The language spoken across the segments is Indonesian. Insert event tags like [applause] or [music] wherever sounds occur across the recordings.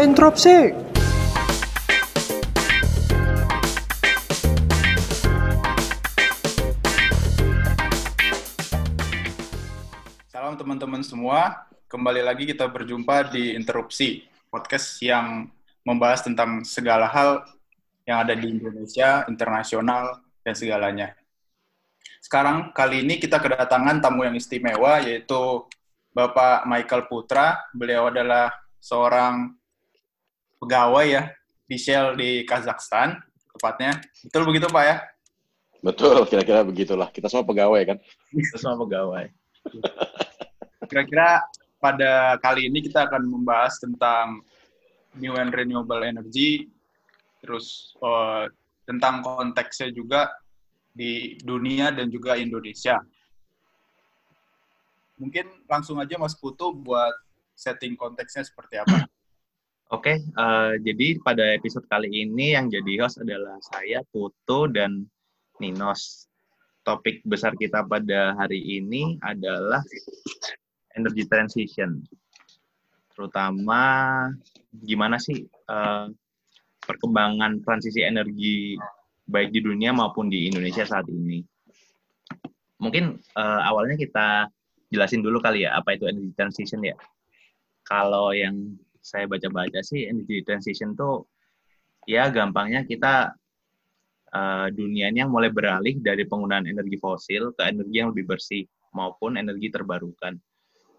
Entropsi. Salam teman-teman semua, kembali lagi kita berjumpa di Interupsi, podcast yang membahas tentang segala hal yang ada di Indonesia, internasional, dan segalanya. Sekarang kali ini kita kedatangan tamu yang istimewa yaitu Bapak Michael Putra. Beliau adalah seorang pegawai ya di Shell di Kazakhstan, tepatnya. Betul begitu Pak ya? Betul, kira-kira begitulah. Kita semua pegawai kan? Kita semua pegawai. Kira-kira pada kali ini kita akan membahas tentang new and renewable energy, terus uh, tentang konteksnya juga di dunia dan juga Indonesia. Mungkin langsung aja Mas Putu buat setting konteksnya seperti apa. Oke, uh, jadi pada episode kali ini yang jadi host adalah saya, Putu, dan Ninos. Topik besar kita pada hari ini adalah energy transition. Terutama gimana sih uh, perkembangan transisi energi baik di dunia maupun di Indonesia saat ini. Mungkin uh, awalnya kita jelasin dulu kali ya apa itu energy transition ya. Kalau yang saya baca-baca sih energy transition tuh ya gampangnya kita uh, dunia mulai beralih dari penggunaan energi fosil ke energi yang lebih bersih maupun energi terbarukan.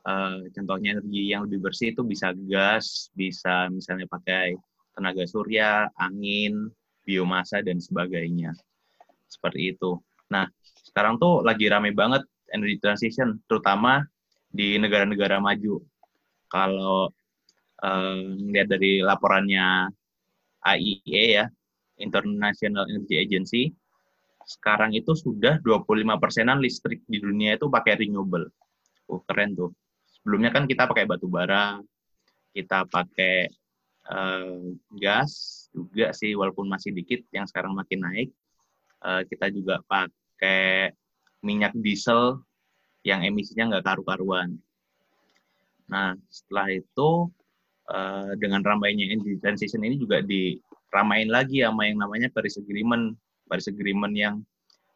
Uh, contohnya energi yang lebih bersih itu bisa gas, bisa misalnya pakai tenaga surya, angin, biomasa dan sebagainya. Seperti itu. Nah, sekarang tuh lagi rame banget energy transition, terutama di negara-negara maju. Kalau uh, lihat dari laporannya IEA ya, International Energy Agency, sekarang itu sudah 25 persenan listrik di dunia itu pakai renewable. Oh, keren tuh. Sebelumnya kan kita pakai batu bara, kita pakai uh, gas juga sih, walaupun masih dikit, yang sekarang makin naik. Uh, kita juga pakai minyak diesel yang emisinya nggak karu-karuan. Nah, setelah itu uh, dengan ramainya energy transition ini juga di ramain lagi sama yang namanya Paris Agreement. Paris Agreement yang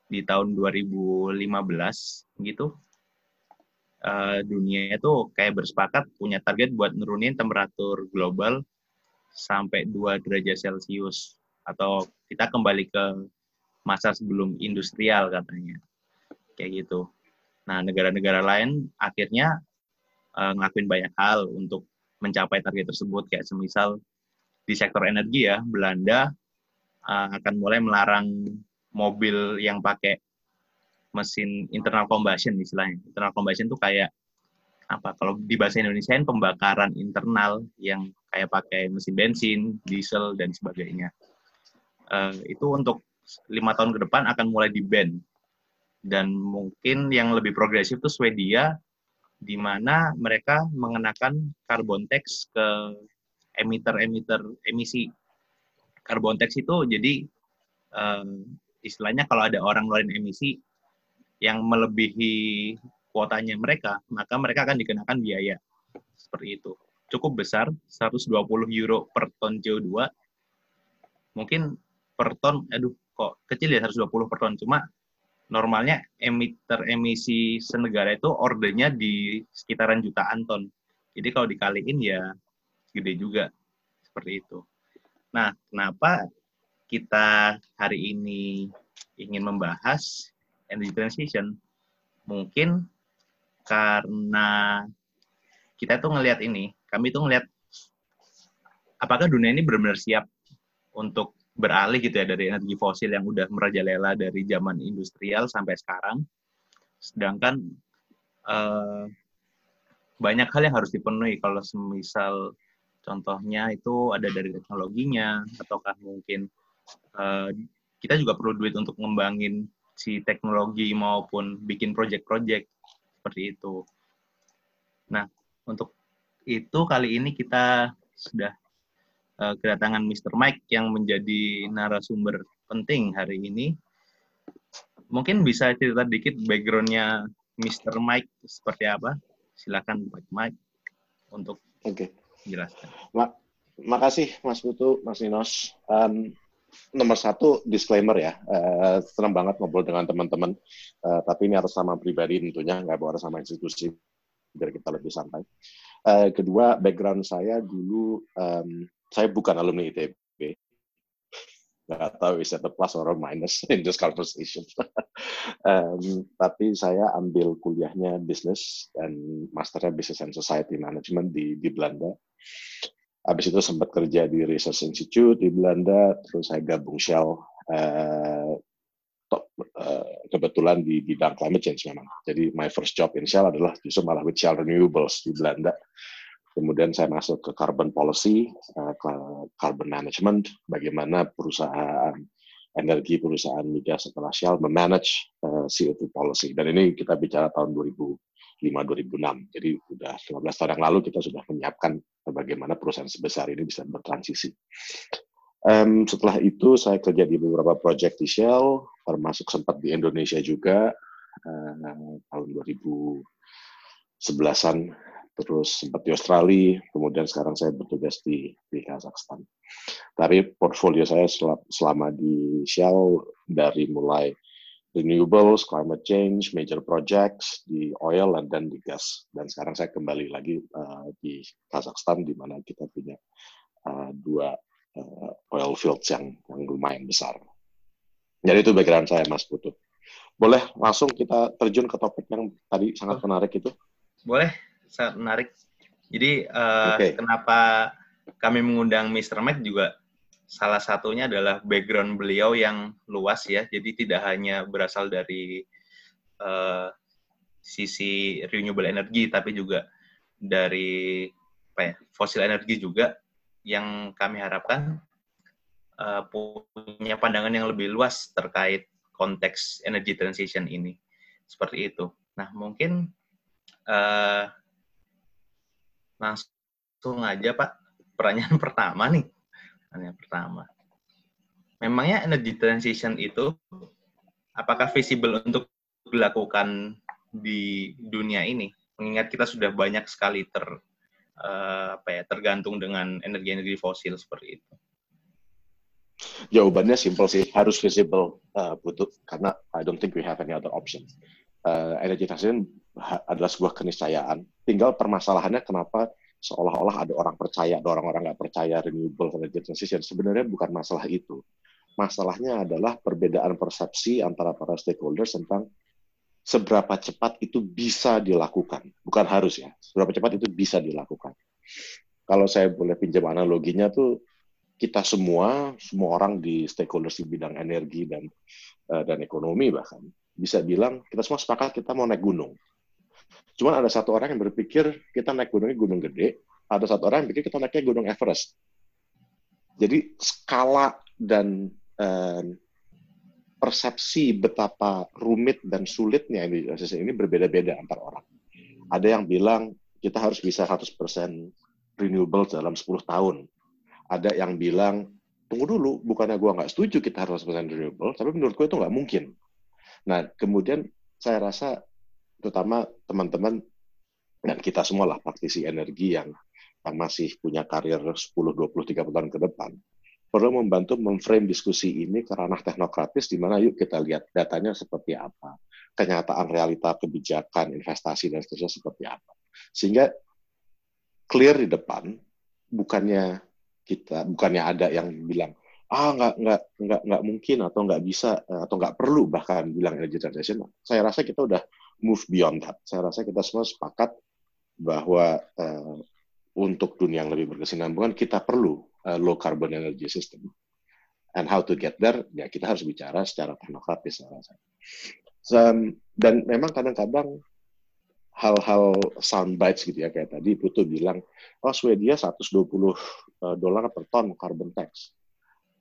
di tahun 2015 gitu. Uh, dunia itu kayak bersepakat punya target buat nurunin temperatur global sampai 2 derajat Celcius atau kita kembali ke masa sebelum industrial katanya. Kayak gitu. Nah, negara-negara lain akhirnya uh, ngelakuin banyak hal untuk mencapai target tersebut kayak semisal di sektor energi ya, Belanda uh, akan mulai melarang mobil yang pakai mesin internal combustion istilahnya. Internal combustion itu kayak apa? Kalau di bahasa Indonesia pembakaran internal yang kayak pakai mesin bensin, diesel dan sebagainya. Uh, itu untuk lima tahun ke depan akan mulai di ban dan mungkin yang lebih progresif itu Swedia di mana mereka mengenakan carbon tax ke emiter-emiter emisi karbon tax itu jadi um, istilahnya kalau ada orang ngeluarin emisi yang melebihi kuotanya mereka, maka mereka akan dikenakan biaya seperti itu. Cukup besar, 120 euro per ton CO2. Mungkin per ton, aduh kok kecil ya 120 per ton, cuma normalnya emiter emisi senegara itu ordernya di sekitaran jutaan ton. Jadi kalau dikaliin ya gede juga seperti itu. Nah, kenapa kita hari ini ingin membahas energy transition? Mungkin karena kita tuh ngelihat ini, kami tuh ngelihat apakah dunia ini benar-benar siap untuk beralih gitu ya dari energi fosil yang udah merajalela dari zaman industrial sampai sekarang. Sedangkan uh, banyak hal yang harus dipenuhi kalau semisal Contohnya itu ada dari teknologinya, ataukah mungkin uh, kita juga perlu duit untuk ngembangin si teknologi maupun bikin project-project seperti itu. Nah, untuk itu kali ini kita sudah uh, kedatangan Mr. Mike yang menjadi narasumber penting hari ini. Mungkin bisa cerita dikit backgroundnya Mr. Mike seperti apa? Silakan Pak Mike untuk Oke. Jelaskan. Ma makasih Mas Putu, Mas Ninos. Um, nomor satu disclaimer ya, uh, senang banget ngobrol dengan teman-teman. Uh, tapi ini harus sama pribadi tentunya, nggak boleh sama institusi biar kita lebih santai. Uh, kedua, background saya dulu, um, saya bukan alumni ITB. Nggak tahu is that a plus or minus in this conversation. [laughs] um, tapi saya ambil kuliahnya bisnis dan masternya Business and Society Management di, di Belanda. Habis itu sempat kerja di Research Institute di Belanda, terus saya gabung Shell, uh, top, uh, kebetulan di bidang climate change memang. Jadi my first job in Shell adalah justru malah with Shell Renewables di Belanda. Kemudian saya masuk ke carbon policy, ke carbon management, bagaimana perusahaan energi perusahaan migas setelah Shell memanage uh, CO2 policy. Dan ini kita bicara tahun 2000 2006. Jadi sudah 15 tahun yang lalu kita sudah menyiapkan bagaimana perusahaan sebesar ini bisa bertransisi. Um, setelah itu saya kerja di beberapa proyek di Shell, termasuk sempat di Indonesia juga uh, tahun 2011-an, terus sempat di Australia, kemudian sekarang saya bertugas di, di Kazakhstan. Tapi portfolio saya selama di Shell dari mulai renewables, climate change, major projects di oil dan di gas. Dan sekarang saya kembali lagi uh, di Kazakhstan di mana kita punya uh, dua uh, oil fields yang yang lumayan besar. Jadi itu background saya Mas Putu. Boleh langsung kita terjun ke topik yang tadi sangat menarik itu? Boleh, sangat menarik. Jadi uh, okay. kenapa kami mengundang Mr. Mac juga salah satunya adalah background beliau yang luas ya, jadi tidak hanya berasal dari uh, sisi renewable energy, tapi juga dari apa ya, fosil energi juga yang kami harapkan uh, punya pandangan yang lebih luas terkait konteks energy transition ini. Seperti itu. Nah, mungkin uh, langsung aja Pak, pertanyaan [laughs] pertama nih yang pertama. Memangnya energy transition itu apakah visible untuk dilakukan di dunia ini? Mengingat kita sudah banyak sekali ter uh, apa ya tergantung dengan energi-energi fosil seperti itu. Jawabannya simpel sih, harus visible uh, butuh karena I don't think we have any other option. Uh, energy transition adalah sebuah keniscayaan. Tinggal permasalahannya kenapa seolah-olah ada orang percaya, ada orang-orang nggak percaya renewable energy transition. Sebenarnya bukan masalah itu. Masalahnya adalah perbedaan persepsi antara para stakeholders tentang seberapa cepat itu bisa dilakukan. Bukan harus ya, seberapa cepat itu bisa dilakukan. Kalau saya boleh pinjam analoginya tuh, kita semua, semua orang di stakeholders di bidang energi dan uh, dan ekonomi bahkan, bisa bilang kita semua sepakat kita mau naik gunung Cuma ada satu orang yang berpikir kita naik gunungnya gunung gede, ada satu orang yang pikir kita naiknya gunung Everest. Jadi skala dan um, persepsi betapa rumit dan sulitnya ini berbeda-beda antar orang. Ada yang bilang kita harus bisa 100% renewable dalam 10 tahun. Ada yang bilang, tunggu dulu, bukannya gue nggak setuju kita harus 100% renewable, tapi menurut gue itu nggak mungkin. Nah, kemudian saya rasa terutama teman-teman dan kita semua lah praktisi energi yang, masih punya karir 10, 20, 30 tahun ke depan, perlu membantu memframe diskusi ini ke ranah teknokratis di mana yuk kita lihat datanya seperti apa, kenyataan realita kebijakan, investasi dan seterusnya seperti apa. Sehingga clear di depan, bukannya kita, bukannya ada yang bilang ah nggak nggak nggak nggak mungkin atau nggak bisa atau nggak perlu bahkan bilang energy transition. Saya rasa kita udah move beyond that. Saya rasa kita semua sepakat bahwa uh, untuk dunia yang lebih berkesinambungan kita perlu uh, low carbon energy system. And how to get there, ya kita harus bicara secara teknokratis saya rasa. So, dan memang kadang-kadang hal-hal soundbites gitu ya kayak tadi Putu bilang, oh Swedia 120 eh, dolar per ton carbon tax.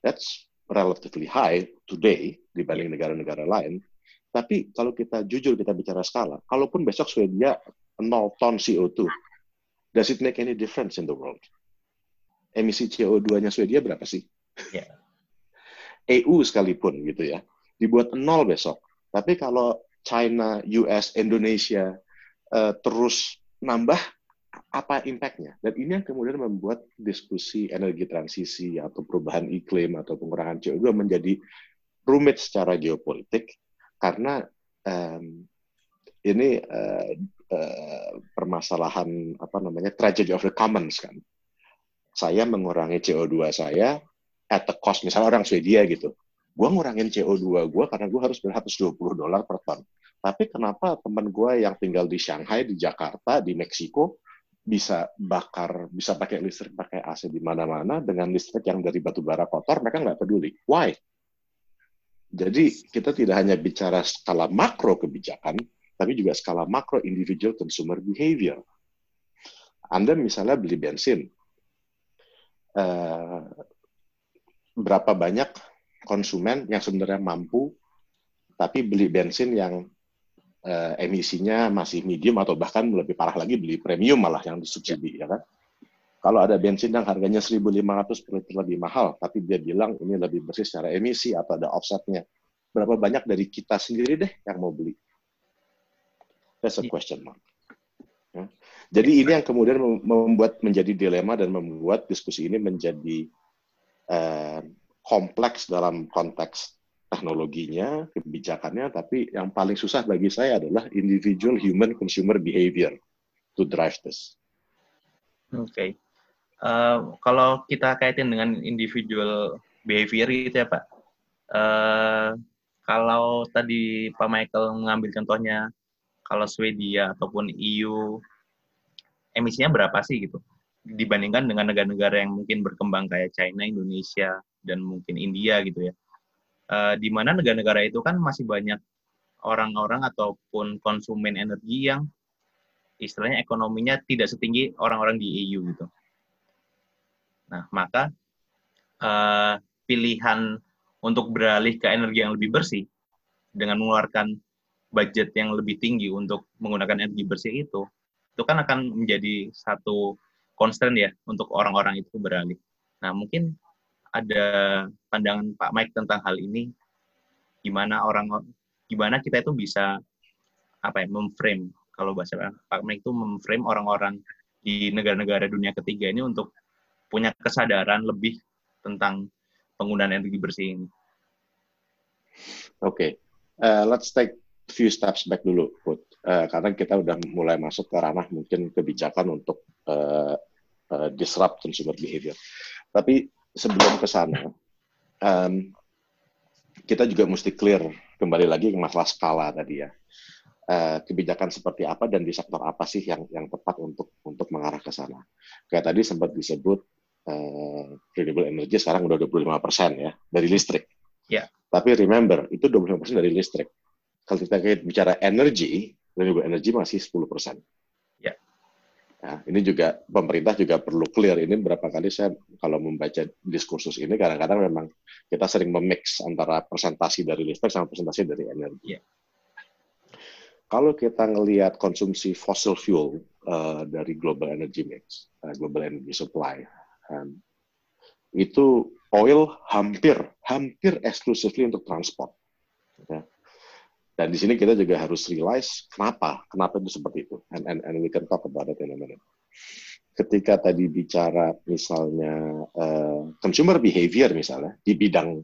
That's relatively high today dibanding negara-negara lain. Tapi kalau kita jujur kita bicara skala, kalaupun besok Swedia 0 ton CO2, does it make any difference in the world? Emisi CO2-nya Swedia berapa sih? Yeah. [laughs] EU sekalipun gitu ya, dibuat nol besok. Tapi kalau China, US, Indonesia uh, terus nambah, apa impact-nya? Dan ini yang kemudian membuat diskusi energi transisi atau perubahan iklim atau pengurangan CO2 menjadi rumit secara geopolitik karena um, ini uh, uh, permasalahan apa namanya tragedy of the commons kan. Saya mengurangi CO2 saya at the cost misalnya orang Swedia gitu. Gua ngurangin CO2 gua karena gua harus bayar 120 dolar per ton. Tapi kenapa teman gue yang tinggal di Shanghai, di Jakarta, di Meksiko, bisa bakar, bisa pakai listrik, pakai AC di mana-mana dengan listrik yang dari batu bara kotor, mereka nggak peduli. Why? Jadi kita tidak hanya bicara skala makro kebijakan, tapi juga skala makro individual consumer behavior. Anda misalnya beli bensin, uh, berapa banyak konsumen yang sebenarnya mampu, tapi beli bensin yang uh, emisinya masih medium atau bahkan lebih parah lagi beli premium malah yang disubsidi ya kan. Kalau ada bensin yang harganya 1.500 per liter lebih mahal, tapi dia bilang ini lebih bersih secara emisi atau ada offsetnya, berapa banyak dari kita sendiri deh yang mau beli? That's a iya. question mark. Ya. Jadi ini yang kemudian membuat menjadi dilema dan membuat diskusi ini menjadi uh, kompleks dalam konteks teknologinya, kebijakannya, tapi yang paling susah bagi saya adalah individual human consumer behavior to drive this. Oke. Okay. Uh, eh, kalau kita kaitin dengan individual behavior itu ya Pak, uh, kalau tadi Pak Michael mengambil contohnya, kalau Swedia ataupun EU, emisinya berapa sih gitu? Dibandingkan dengan negara-negara yang mungkin berkembang kayak China, Indonesia, dan mungkin India gitu ya uh, di mana negara-negara itu kan masih banyak orang-orang ataupun konsumen energi yang istilahnya ekonominya tidak setinggi orang-orang di EU gitu. Nah, maka uh, pilihan untuk beralih ke energi yang lebih bersih dengan mengeluarkan budget yang lebih tinggi untuk menggunakan energi bersih itu, itu kan akan menjadi satu constraint ya untuk orang-orang itu beralih. Nah, mungkin ada pandangan Pak Mike tentang hal ini gimana orang gimana kita itu bisa apa ya memframe kalau bahasa Pak Mike itu memframe orang-orang di negara-negara dunia ketiga ini untuk punya kesadaran lebih tentang penggunaan energi bersih ini. Oke, okay. uh, let's take few steps back dulu, Put. Uh, karena kita udah mulai masuk ke ranah mungkin kebijakan untuk uh, uh, disrupt consumer behavior. Tapi sebelum ke sana, um, kita juga mesti clear kembali lagi ke masalah skala tadi ya. Uh, kebijakan seperti apa dan di sektor apa sih yang yang tepat untuk untuk mengarah ke sana. Kayak tadi sempat disebut uh, renewable energy sekarang udah 25 persen ya dari listrik. Yeah. Tapi remember itu 25 persen dari listrik. Kalau kita bicara energy, renewable energy masih 10 persen. Ya, ini juga pemerintah juga perlu clear. Ini berapa kali saya kalau membaca diskursus ini kadang-kadang memang kita sering memix antara presentasi dari listrik sama presentasi dari energi. Yeah. Kalau kita ngelihat konsumsi fossil fuel uh, dari global energy mix, uh, global energy supply, um, itu oil hampir hampir eksklusifly untuk transport. Ya. Dan di sini kita juga harus realize kenapa, kenapa itu seperti itu. And, and, and we can talk about it in a minute. Ketika tadi bicara misalnya uh, consumer behavior misalnya di bidang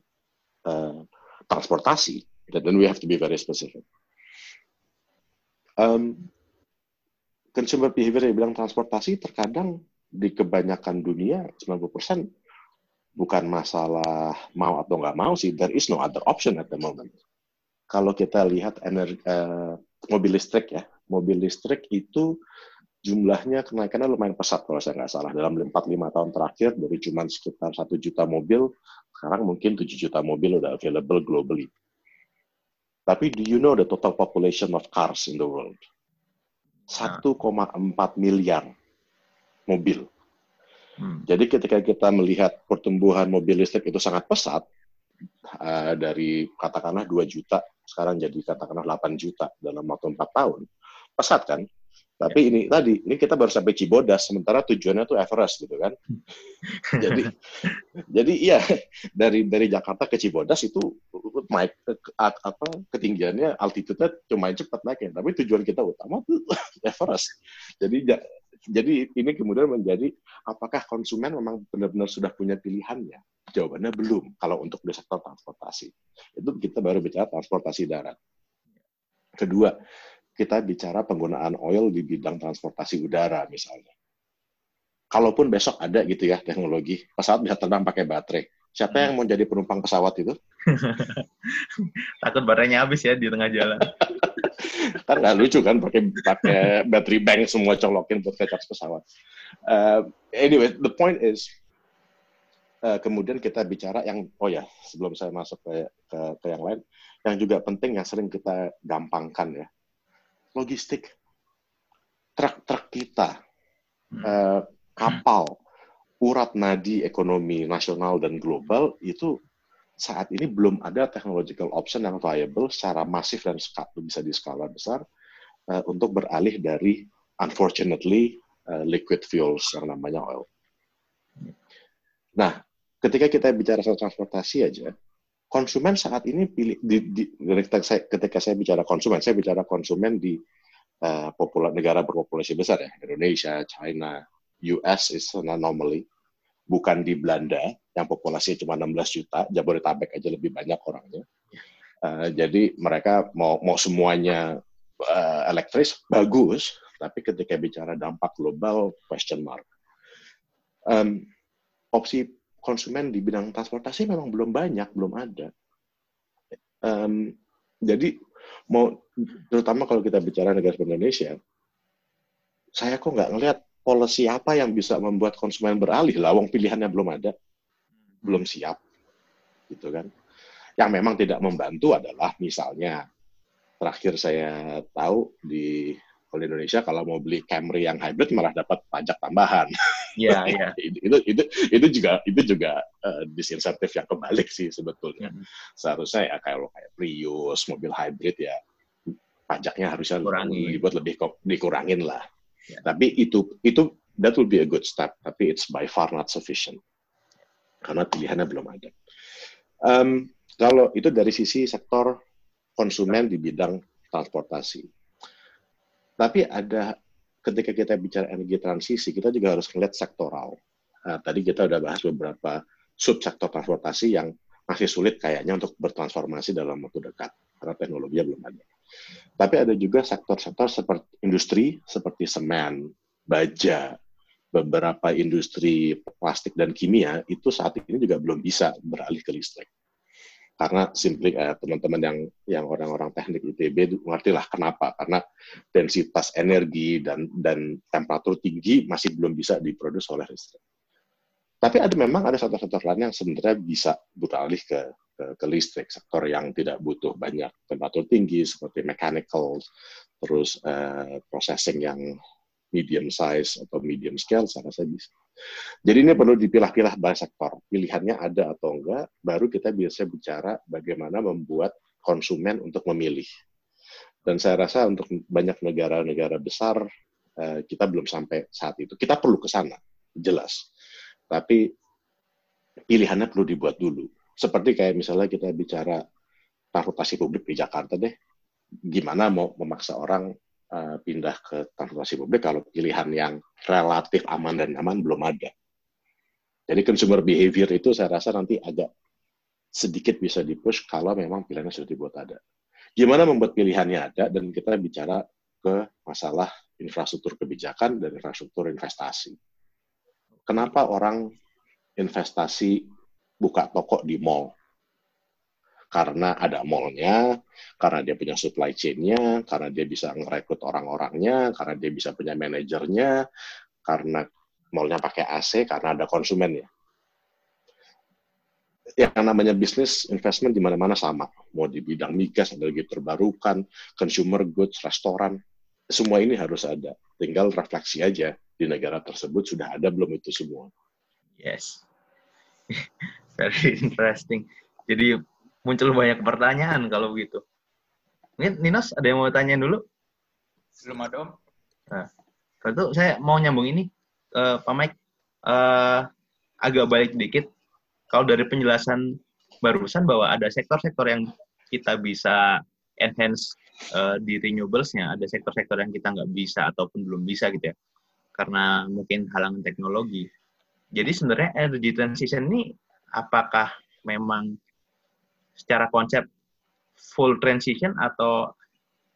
uh, transportasi, then we have to be very specific. Um, consumer behavior di bidang transportasi terkadang di kebanyakan dunia 90% bukan masalah mau atau nggak mau sih. There is no other option at the moment kalau kita lihat energi, uh, mobil listrik ya, mobil listrik itu jumlahnya kenaikannya lumayan pesat kalau saya nggak salah. Dalam 4-5 tahun terakhir dari cuma sekitar satu juta mobil, sekarang mungkin 7 juta mobil udah available globally. Tapi do you know the total population of cars in the world? 1,4 miliar mobil. Hmm. Jadi ketika kita melihat pertumbuhan mobil listrik itu sangat pesat, uh, dari katakanlah 2 juta sekarang jadi katakanlah 8 juta dalam waktu 4 tahun. Pesat kan? Tapi ya. ini tadi, ini kita baru sampai Cibodas, sementara tujuannya tuh Everest gitu kan. [laughs] jadi, jadi iya dari dari Jakarta ke Cibodas itu naik apa ketinggiannya altitude-nya cuma cepat naiknya, tapi tujuan kita utama tuh [laughs] Everest. Jadi jadi ini kemudian menjadi apakah konsumen memang benar-benar sudah punya pilihannya? Jawabannya belum. Kalau untuk di sektor transportasi, itu kita baru bicara transportasi darat. Kedua, kita bicara penggunaan oil di bidang transportasi udara misalnya. Kalaupun besok ada gitu ya teknologi pesawat bisa terbang pakai baterai, siapa yang mau jadi penumpang pesawat itu? [laughs] Takut baterainya habis ya di tengah jalan. [laughs] kan nggak lucu kan pakai pakai battery bank semua colokin buat kecap pesawat. Uh, anyway, the point is uh, kemudian kita bicara yang oh ya sebelum saya masuk ke, ke ke yang lain yang juga penting yang sering kita gampangkan ya. Logistik. Truk-truk kita uh, kapal urat nadi ekonomi nasional dan global itu saat ini belum ada technological option yang viable secara masif dan bisa di skala besar uh, untuk beralih dari unfortunately uh, liquid fuels yang namanya oil. Nah, ketika kita bicara soal transportasi aja, konsumen saat ini pilih di, di, ketika, saya, bicara konsumen, saya bicara konsumen di uh, popula, negara berpopulasi besar ya, Indonesia, China, US is an anomaly bukan di Belanda yang populasinya cuma 16 juta, Jabodetabek aja lebih banyak orangnya. Uh, jadi mereka mau mau semuanya uh, elektris bagus, tapi ketika bicara dampak global question mark. Um, opsi konsumen di bidang transportasi memang belum banyak, belum ada. Um, jadi mau terutama kalau kita bicara negara Indonesia, saya kok nggak ngelihat policy apa yang bisa membuat konsumen beralih lawang pilihannya belum ada belum siap gitu kan yang memang tidak membantu adalah misalnya terakhir saya tahu di kalau Indonesia kalau mau beli Camry yang hybrid malah dapat pajak tambahan. Iya, [laughs] iya. itu itu itu juga itu juga uh, disinsentif yang kebalik sih sebetulnya. Hmm. Seharusnya ya kalau kayak Prius, mobil hybrid ya pajaknya harusnya Kurangi. dibuat lebih dikurangin lah. Yeah. Tapi itu itu that will be a good step, tapi it's by far not sufficient karena pilihannya belum ada. Um, kalau itu dari sisi sektor konsumen di bidang transportasi. Tapi ada ketika kita bicara energi transisi, kita juga harus melihat sektoral. Nah, tadi kita udah bahas beberapa subsektor transportasi yang masih sulit kayaknya untuk bertransformasi dalam waktu dekat karena teknologinya belum ada. Tapi ada juga sektor-sektor seperti industri seperti semen, baja, beberapa industri plastik dan kimia itu saat ini juga belum bisa beralih ke listrik. Karena simply eh, teman-teman yang yang orang-orang teknik ITB lah kenapa? Karena densitas energi dan dan temperatur tinggi masih belum bisa diproduksi oleh listrik. Tapi ada memang ada sektor-sektor lain yang sebenarnya bisa beralih ke ke, ke listrik, sektor yang tidak butuh banyak temperatur tinggi seperti mechanical, terus uh, processing yang medium size atau medium scale, saya rasa bisa. Jadi ini perlu dipilah-pilah bahas sektor. Pilihannya ada atau enggak, baru kita bisa bicara bagaimana membuat konsumen untuk memilih. Dan saya rasa untuk banyak negara-negara besar, uh, kita belum sampai saat itu. Kita perlu ke sana, jelas. Tapi pilihannya perlu dibuat dulu seperti kayak misalnya kita bicara transportasi publik di Jakarta deh, gimana mau memaksa orang uh, pindah ke transportasi publik kalau pilihan yang relatif aman dan nyaman belum ada. Jadi consumer behavior itu saya rasa nanti agak sedikit bisa dipush kalau memang pilihannya sudah dibuat ada. Gimana membuat pilihannya ada dan kita bicara ke masalah infrastruktur kebijakan dan infrastruktur investasi. Kenapa orang investasi buka toko di mall. Karena ada mallnya, karena dia punya supply chain-nya, karena dia bisa ngerekrut orang-orangnya, karena dia bisa punya manajernya, karena mallnya pakai AC, karena ada konsumennya. Yang namanya bisnis investment di mana-mana sama. Mau di bidang migas, energi terbarukan, consumer goods, restoran, semua ini harus ada. Tinggal refleksi aja di negara tersebut sudah ada belum itu semua. Yes. [laughs] Very interesting. Jadi muncul banyak pertanyaan kalau begitu. Ini Ninos ada yang mau tanya dulu? Belum ada om. Nah, itu saya mau nyambung ini, uh, Pak Mike, uh, agak balik dikit. Kalau dari penjelasan barusan bahwa ada sektor-sektor yang kita bisa enhance uh, di renewables-nya, ada sektor-sektor yang kita nggak bisa ataupun belum bisa gitu ya. karena mungkin halangan teknologi. Jadi sebenarnya energy transition ini apakah memang secara konsep full transition atau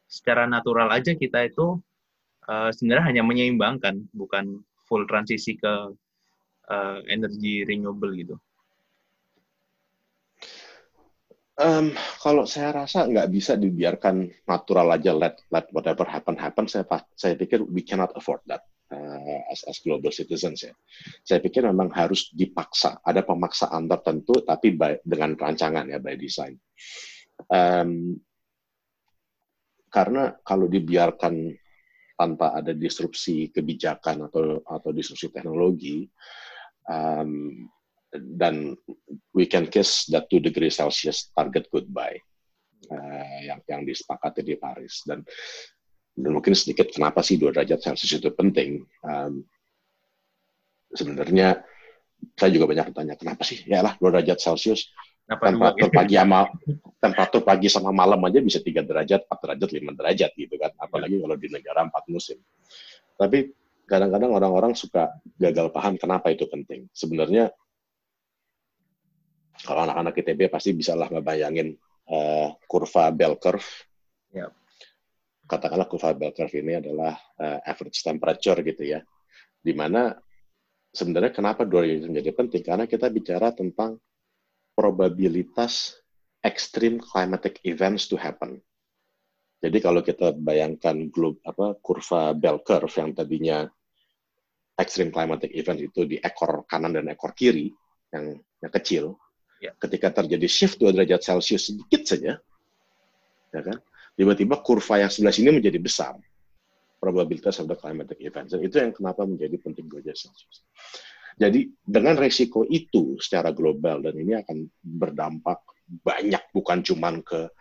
secara natural aja kita itu uh, sebenarnya hanya menyeimbangkan, bukan full transisi ke uh, energi renewable gitu. Um, kalau saya rasa nggak bisa dibiarkan natural aja let let whatever happen happen. Saya saya pikir we cannot afford that uh, as as global citizens ya. Saya pikir memang harus dipaksa. Ada pemaksaan tertentu tapi by, dengan rancangan ya by design. Um, karena kalau dibiarkan tanpa ada disrupsi kebijakan atau atau disrupsi teknologi, um, dan we can kiss that 2 degree Celsius target goodbye uh, yang yang disepakati di Paris dan dan mungkin sedikit kenapa sih dua derajat Celcius itu penting um, sebenarnya saya juga banyak bertanya kenapa sih ya lah dua derajat Celcius temperatur pagi sama temperatur pagi sama malam aja bisa tiga derajat, empat derajat, lima derajat gitu kan. Apalagi kalau di negara empat musim. Tapi kadang-kadang orang-orang suka gagal paham kenapa itu penting. Sebenarnya kalau anak-anak ITB pasti bisa lah ngebayangin uh, kurva bell curve. Yep. Katakanlah kurva bell curve ini adalah uh, average temperature gitu ya. Di mana sebenarnya kenapa dua ini menjadi penting? Karena kita bicara tentang probabilitas extreme climatic events to happen. Jadi kalau kita bayangkan globe apa kurva bell curve yang tadinya extreme climatic event itu di ekor kanan dan ekor kiri yang, yang kecil, Ya. Ketika terjadi shift 2 derajat Celcius sedikit saja, ya kan? Tiba-tiba kurva yang sebelah sini menjadi besar. Probabilitas of the climatic event. Dan itu yang kenapa menjadi penting 2 derajat Celcius. Jadi dengan resiko itu secara global dan ini akan berdampak banyak bukan cuma ke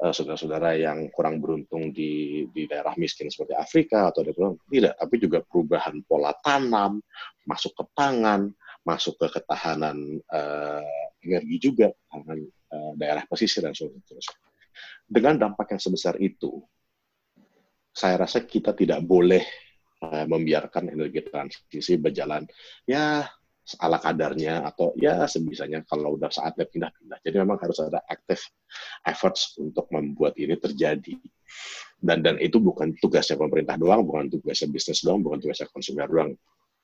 uh, saudara-saudara yang kurang beruntung di di daerah miskin seperti Afrika atau di tidak, tapi juga perubahan pola tanam, masuk ke pangan, masuk ke ketahanan uh, energi juga, ketahanan uh, daerah pesisir dan seterusnya. Dengan dampak yang sebesar itu, saya rasa kita tidak boleh uh, membiarkan energi transisi berjalan ya ala kadarnya atau ya sebisanya kalau udah saatnya pindah-pindah. Jadi memang harus ada active efforts untuk membuat ini terjadi. Dan dan itu bukan tugasnya pemerintah doang, bukan tugasnya bisnis doang, bukan tugasnya konsumen doang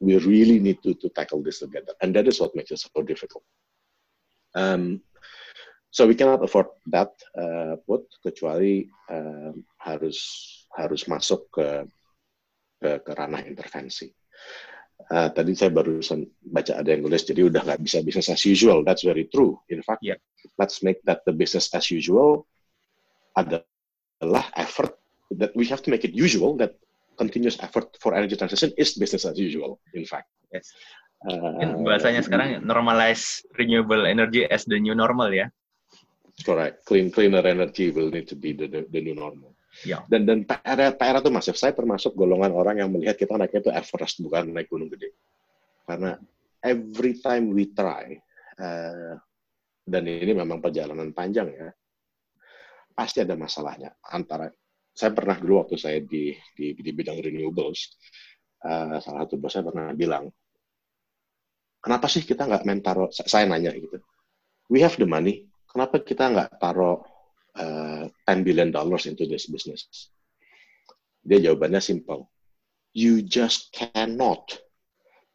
we really need to, to tackle this together. And that is what makes it so difficult. Um, so we cannot afford that uh, put kecuali uh, harus harus masuk ke ke, ke ranah intervensi. Uh, tadi saya barusan baca ada yang nulis, jadi udah nggak bisa business as usual. That's very true. In fact, yeah. let's make that the business as usual adalah effort that we have to make it usual that continuous effort for energy transition is business as usual, in fact. Yes. Uh, bahasanya sekarang normalize renewable energy as the new normal ya. Correct. Clean cleaner energy will need to be the the, the new normal. Yeah. Dan dan PR PR itu masif. Saya termasuk golongan orang yang melihat kita naiknya itu Everest bukan naik gunung gede. Karena every time we try uh, dan ini memang perjalanan panjang ya, pasti ada masalahnya antara saya pernah dulu waktu saya di di, di bidang renewables, uh, salah satu bos saya pernah bilang, kenapa sih kita nggak main taruh? Saya nanya gitu, we have the money, kenapa kita nggak taruh uh, 10 billion dollars into this business? Dia jawabannya simple, you just cannot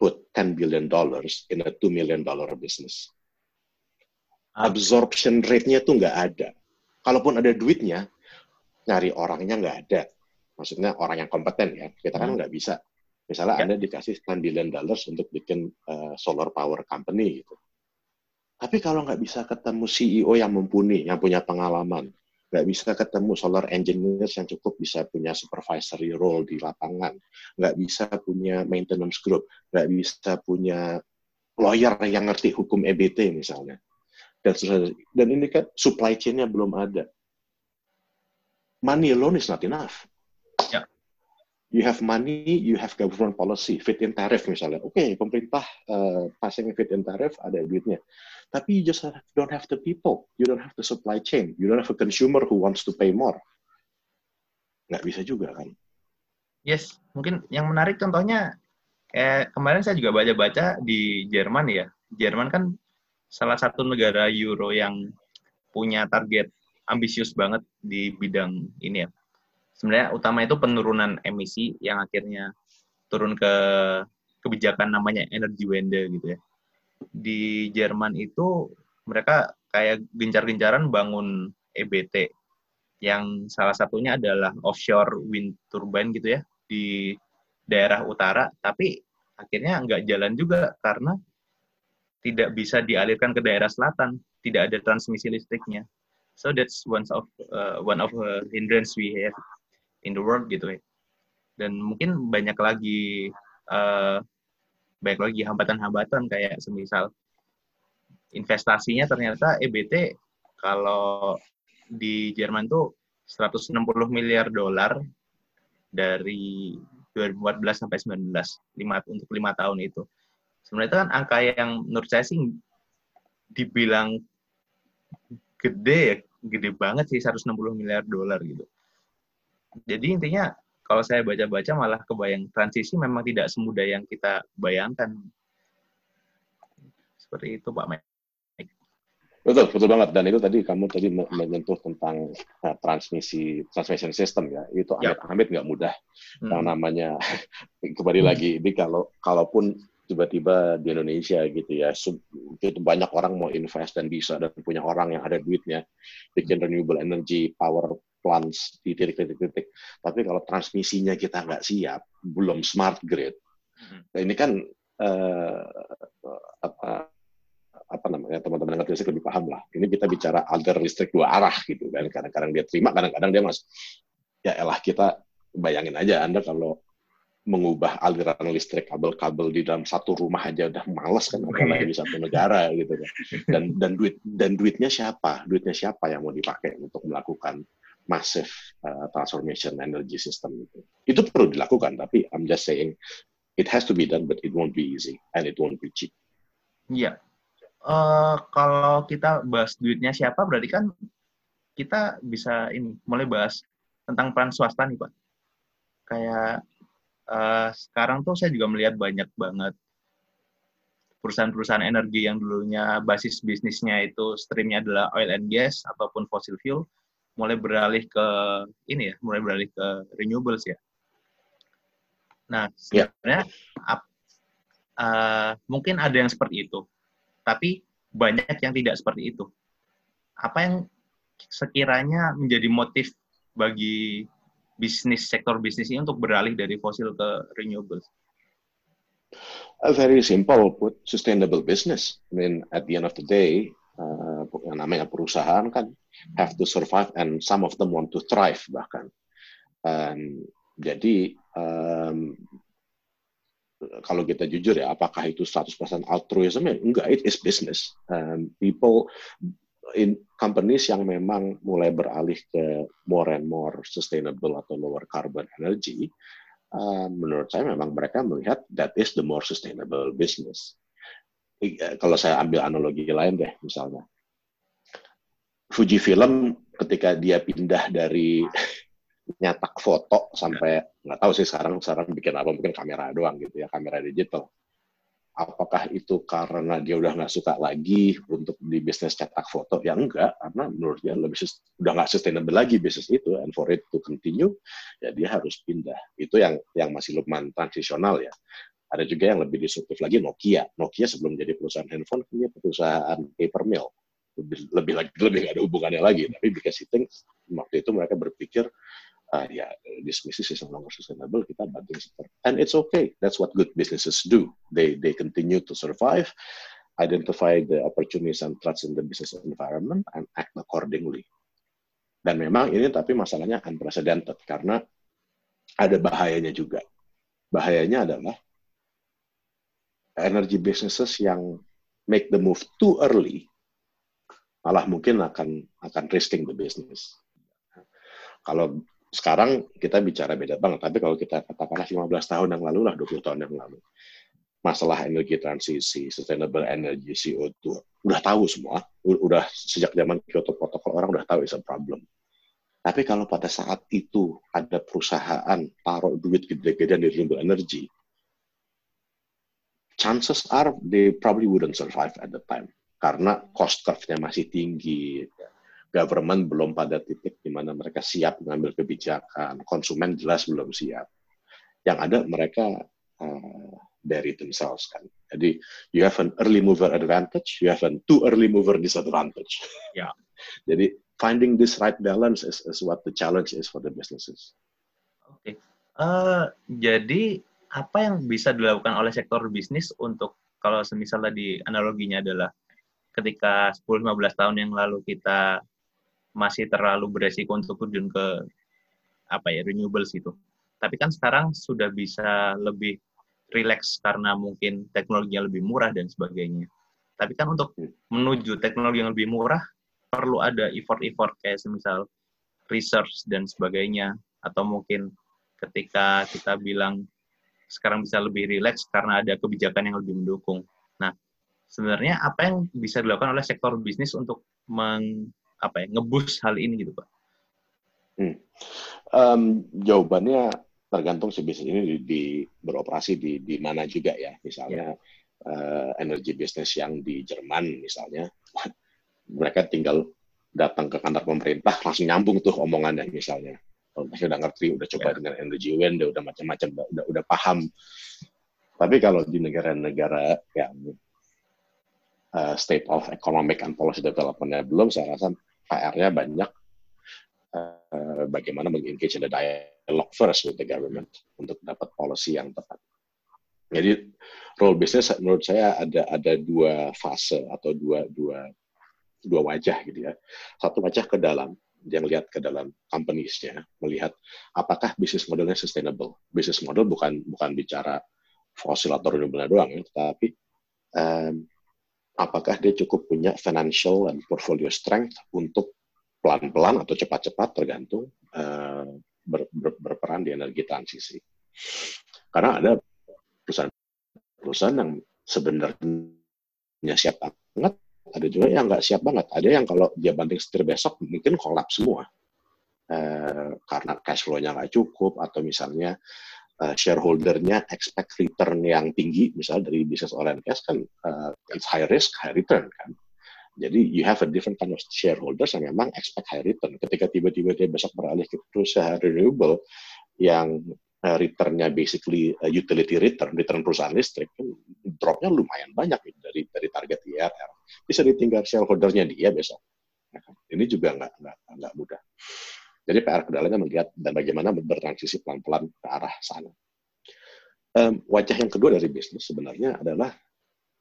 put 10 billion dollars in a 2 million dollar business. Absorption rate-nya tuh nggak ada. Kalaupun ada duitnya, nyari orangnya nggak ada. Maksudnya orang yang kompeten ya. Kita kan hmm. nggak bisa. Misalnya ya. Anda dikasih 10 billion dollars untuk bikin uh, solar power company gitu. Tapi kalau nggak bisa ketemu CEO yang mumpuni, yang punya pengalaman, nggak bisa ketemu solar engineers yang cukup bisa punya supervisory role di lapangan, nggak bisa punya maintenance group, nggak bisa punya lawyer yang ngerti hukum EBT misalnya. Dan, dan ini kan supply chain-nya belum ada money alone is not enough. You have money, you have government policy, fit in tariff misalnya. Oke, okay, pemerintah uh, passing fit in tariff ada duitnya. Tapi you just have, don't have the people, you don't have the supply chain, you don't have a consumer who wants to pay more. Nggak bisa juga kan? Yes, mungkin yang menarik contohnya Eh, kemarin saya juga baca-baca di Jerman ya. Jerman kan salah satu negara Euro yang punya target ambisius banget di bidang ini ya. Sebenarnya utama itu penurunan emisi yang akhirnya turun ke kebijakan namanya energy Wende gitu ya. Di Jerman itu mereka kayak gencar-gencaran bangun EBT yang salah satunya adalah offshore wind turbine gitu ya di daerah utara, tapi akhirnya nggak jalan juga karena tidak bisa dialirkan ke daerah selatan, tidak ada transmisi listriknya. So that's one of uh, one of the hindrance we have in the world gitu ya. Dan mungkin banyak lagi uh, banyak lagi hambatan-hambatan kayak semisal investasinya ternyata EBT kalau di Jerman tuh 160 miliar dolar dari 2014 sampai 19 lima, untuk lima tahun itu. Sebenarnya itu kan angka yang menurut saya sih dibilang gede ya, gede banget sih 160 miliar dolar gitu. Jadi intinya kalau saya baca-baca malah kebayang transisi memang tidak semudah yang kita bayangkan. Seperti itu Pak Mike. Betul, betul banget. Dan itu tadi kamu tadi menyentuh tentang uh, transmisi transmission system ya. Itu ya. amit-amit nggak mudah. Hmm. Yang namanya [laughs] kembali hmm. lagi ini kalau kalaupun tiba-tiba di Indonesia gitu ya, itu banyak orang mau invest dan bisa dan punya orang yang ada duitnya bikin renewable energy power plants di titik-titik-titik. Tapi kalau transmisinya kita nggak siap, belum smart grid, hmm. nah ini kan uh, apa apa namanya teman-teman yang listrik lebih paham lah. Ini kita bicara alter listrik dua arah gitu kan. Kadang-kadang dia terima, kadang-kadang dia mas ya elah kita bayangin aja Anda kalau mengubah aliran listrik kabel-kabel di dalam satu rumah aja udah males kan apalagi satu negara gitu kan. Dan dan duit dan duitnya siapa? Duitnya siapa yang mau dipakai untuk melakukan massive uh, transformation energy system itu? Itu perlu dilakukan tapi I'm just saying it has to be done but it won't be easy and it won't be cheap. Iya. Uh, kalau kita bahas duitnya siapa berarti kan kita bisa ini mulai bahas tentang peran swasta nih pak. Kayak uh, sekarang tuh saya juga melihat banyak banget perusahaan-perusahaan energi yang dulunya basis bisnisnya itu streamnya adalah oil and gas ataupun fossil fuel mulai beralih ke ini ya mulai beralih ke renewables ya nah ya. sebenarnya yeah. uh, mungkin ada yang seperti itu tapi banyak yang tidak seperti itu. Apa yang sekiranya menjadi motif bagi bisnis sektor bisnis ini untuk beralih dari fosil ke renewables? A very simple, put sustainable business. I mean, at the end of the day, uh, yang namanya perusahaan kan have to survive and some of them want to thrive bahkan. Um, jadi um, kalau kita jujur ya, apakah itu 100% altruism? Ya, enggak, it is business. Um, people in companies yang memang mulai beralih ke more and more sustainable atau lower carbon energy, uh, menurut saya memang mereka melihat that is the more sustainable business. Kalau saya ambil analogi lain deh, misalnya. Fuji Film ketika dia pindah dari [laughs] nyatak foto sampai nggak tahu sih sekarang sekarang bikin apa mungkin kamera doang gitu ya kamera digital apakah itu karena dia udah nggak suka lagi untuk di bisnis cetak foto? Ya enggak karena menurut dia lebih udah nggak sustainable lagi bisnis itu and for it to continue ya dia harus pindah. Itu yang yang masih lumayan transisional ya. Ada juga yang lebih disruptif lagi Nokia. Nokia sebelum jadi perusahaan handphone punya perusahaan paper mill. Lebih lebih lagi lebih nggak ada hubungannya lagi tapi because itu waktu itu mereka berpikir uh, ya this business is no longer sustainable kita banting setir and it's okay that's what good businesses do. They they continue to survive identify the opportunities and threats in the business environment and act accordingly. Dan memang ini tapi masalahnya unprecedented karena ada bahayanya juga. Bahayanya adalah energy businesses yang make the move too early malah mungkin akan akan risking the business. Kalau sekarang kita bicara beda banget, tapi kalau kita katakanlah 15 tahun yang lalu lah, 20 tahun yang lalu, masalah energi transisi, sustainable energy, CO2, udah tahu semua, udah sejak zaman Kyoto Protocol orang udah tahu it's a problem. Tapi kalau pada saat itu ada perusahaan taruh duit gede-gedean di renewable energy, chances are they probably wouldn't survive at the time karena cost curve-nya masih tinggi. Government belum pada titik di mana mereka siap mengambil kebijakan, konsumen jelas belum siap. Yang ada mereka uh, themselves kan. Jadi you have an early mover advantage, you have an too early mover disadvantage. Ya. [laughs] Jadi finding this right balance is, is what the challenge is for the businesses. Oke. Okay. Uh, jadi apa yang bisa dilakukan oleh sektor bisnis untuk kalau semisal tadi analoginya adalah ketika 10-15 tahun yang lalu kita masih terlalu beresiko untuk terjun ke apa ya renewables itu. Tapi kan sekarang sudah bisa lebih rileks karena mungkin teknologinya lebih murah dan sebagainya. Tapi kan untuk menuju teknologi yang lebih murah perlu ada effort-effort kayak semisal research dan sebagainya atau mungkin ketika kita bilang sekarang bisa lebih rileks karena ada kebijakan yang lebih mendukung. Nah, sebenarnya apa yang bisa dilakukan oleh sektor bisnis untuk meng, apa ya, ngebus hal ini gitu, Pak? Hmm. Um, jawabannya tergantung si bisnis ini di, di beroperasi di di mana juga ya. Misalnya ya. uh, energi bisnis yang di Jerman misalnya, [laughs] mereka tinggal datang ke kantor pemerintah langsung nyambung tuh omongannya misalnya mereka udah ngerti, udah coba yeah. dengan energy wind, udah macam-macam, udah, udah udah paham. Tapi kalau di negara-negara yang uh, state of economic and policy development-nya belum, saya rasa PR-nya banyak. Uh, bagaimana mengengage in the dialogue first with the government untuk dapat policy yang tepat. Jadi role business menurut saya ada ada dua fase atau dua dua dua wajah gitu ya. Satu wajah ke dalam, yang lihat ke dalam companies-nya, melihat apakah bisnis modelnya sustainable. Bisnis model bukan bukan bicara fosil atau renewable doang, ya, tetapi um, apakah dia cukup punya financial and portfolio strength untuk pelan-pelan atau cepat-cepat tergantung uh, ber, ber, berperan di energi transisi. Karena ada perusahaan-perusahaan yang sebenarnya siap banget ada juga yang nggak siap banget. Ada yang kalau dia banting setir besok mungkin kolaps semua. Uh, karena cash flow-nya nggak cukup atau misalnya uh, shareholder-nya expect return yang tinggi, misalnya dari bisnis oil and gas kan uh, it's high risk, high return kan. Jadi you have a different kind of shareholders yang memang expect high return. Ketika tiba-tiba dia besok beralih ke perusahaan renewable yang uh, returnnya basically utility return, return perusahaan listrik, kan dropnya lumayan banyak gitu, dari dari target IRR bisa ditinggal shareholdernya dia besok. Ya kan? Ini juga nggak nggak mudah. Jadi PR kendalanya melihat dan bagaimana bertransisi pelan-pelan ke arah sana. Um, wajah yang kedua dari bisnis sebenarnya adalah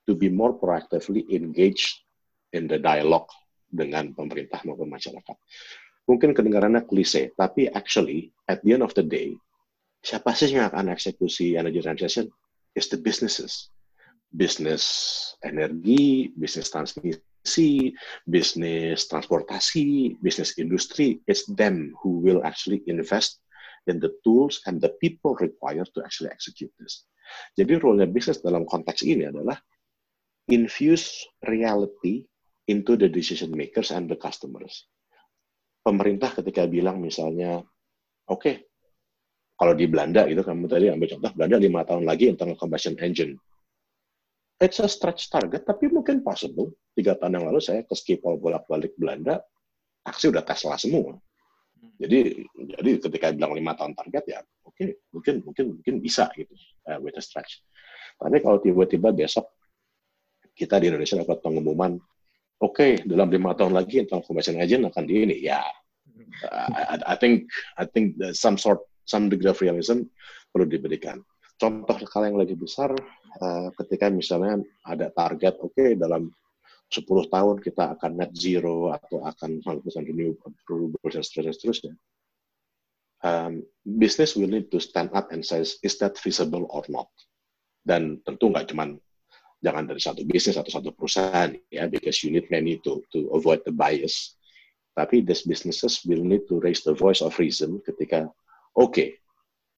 to be more proactively engaged in the dialogue dengan pemerintah maupun masyarakat. Mungkin kedengarannya klise, tapi actually at the end of the day, siapa sih yang akan eksekusi energy transition? Is the businesses bisnis energi, bisnis transmisi, bisnis transportasi, bisnis industri, it's them who will actually invest in the tools and the people required to actually execute this. Jadi role-nya bisnis dalam konteks ini adalah infuse reality into the decision makers and the customers. Pemerintah ketika bilang misalnya, oke, okay, kalau di Belanda itu kamu tadi ambil contoh Belanda lima tahun lagi internal combustion engine it's a stretch target, tapi mungkin possible. Tiga tahun yang lalu saya ke Schiphol bolak-balik Belanda, taksi udah Tesla semua. Jadi jadi ketika bilang lima tahun target ya oke okay, mungkin mungkin mungkin bisa gitu uh, with a stretch. Tapi kalau tiba-tiba besok kita di Indonesia dapat pengumuman oke okay, dalam lima tahun lagi tentang combustion engine akan di ini ya uh, I, I think I think some sort some degree of realism perlu diberikan. Contoh skala yang lebih besar uh, ketika misalnya ada target, oke okay, dalam 10 tahun kita akan net zero atau akan 100% renewable dan seterusnya. Um, business will need to stand up and say, is that feasible or not? Dan tentu nggak cuma jangan dari satu bisnis atau satu perusahaan ya, because you need many to to avoid the bias. Tapi these businesses will need to raise the voice of reason ketika, oke, okay,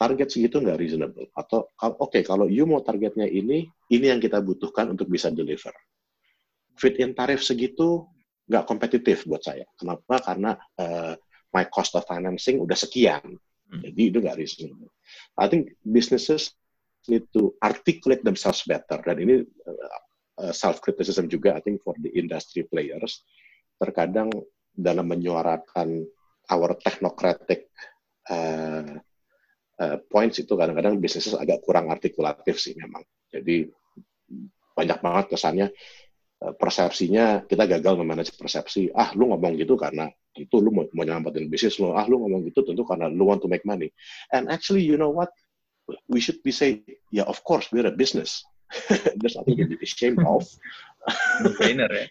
target segitu nggak reasonable? Atau oke okay, kalau you mau targetnya ini ini yang kita butuhkan untuk bisa deliver. Fit in tarif segitu nggak kompetitif buat saya. Kenapa? Karena uh, my cost of financing udah sekian. Hmm. jadi itu nggak reasonable. I think businesses need to articulate themselves better. Dan ini uh, uh self criticism juga I think for the industry players. Terkadang dalam menyuarakan our technocratic uh, uh, points itu kadang-kadang bisnisnya agak kurang artikulatif sih memang. Jadi banyak banget kesannya uh, persepsinya kita gagal memanage persepsi ah lu ngomong gitu karena tentu lu mau, nyelamatin bisnis lu ah lu ngomong gitu tentu karena lu want to make money. And actually you know what? We should be say yeah of course we're a business. There's nothing to be ashamed of. Benar ya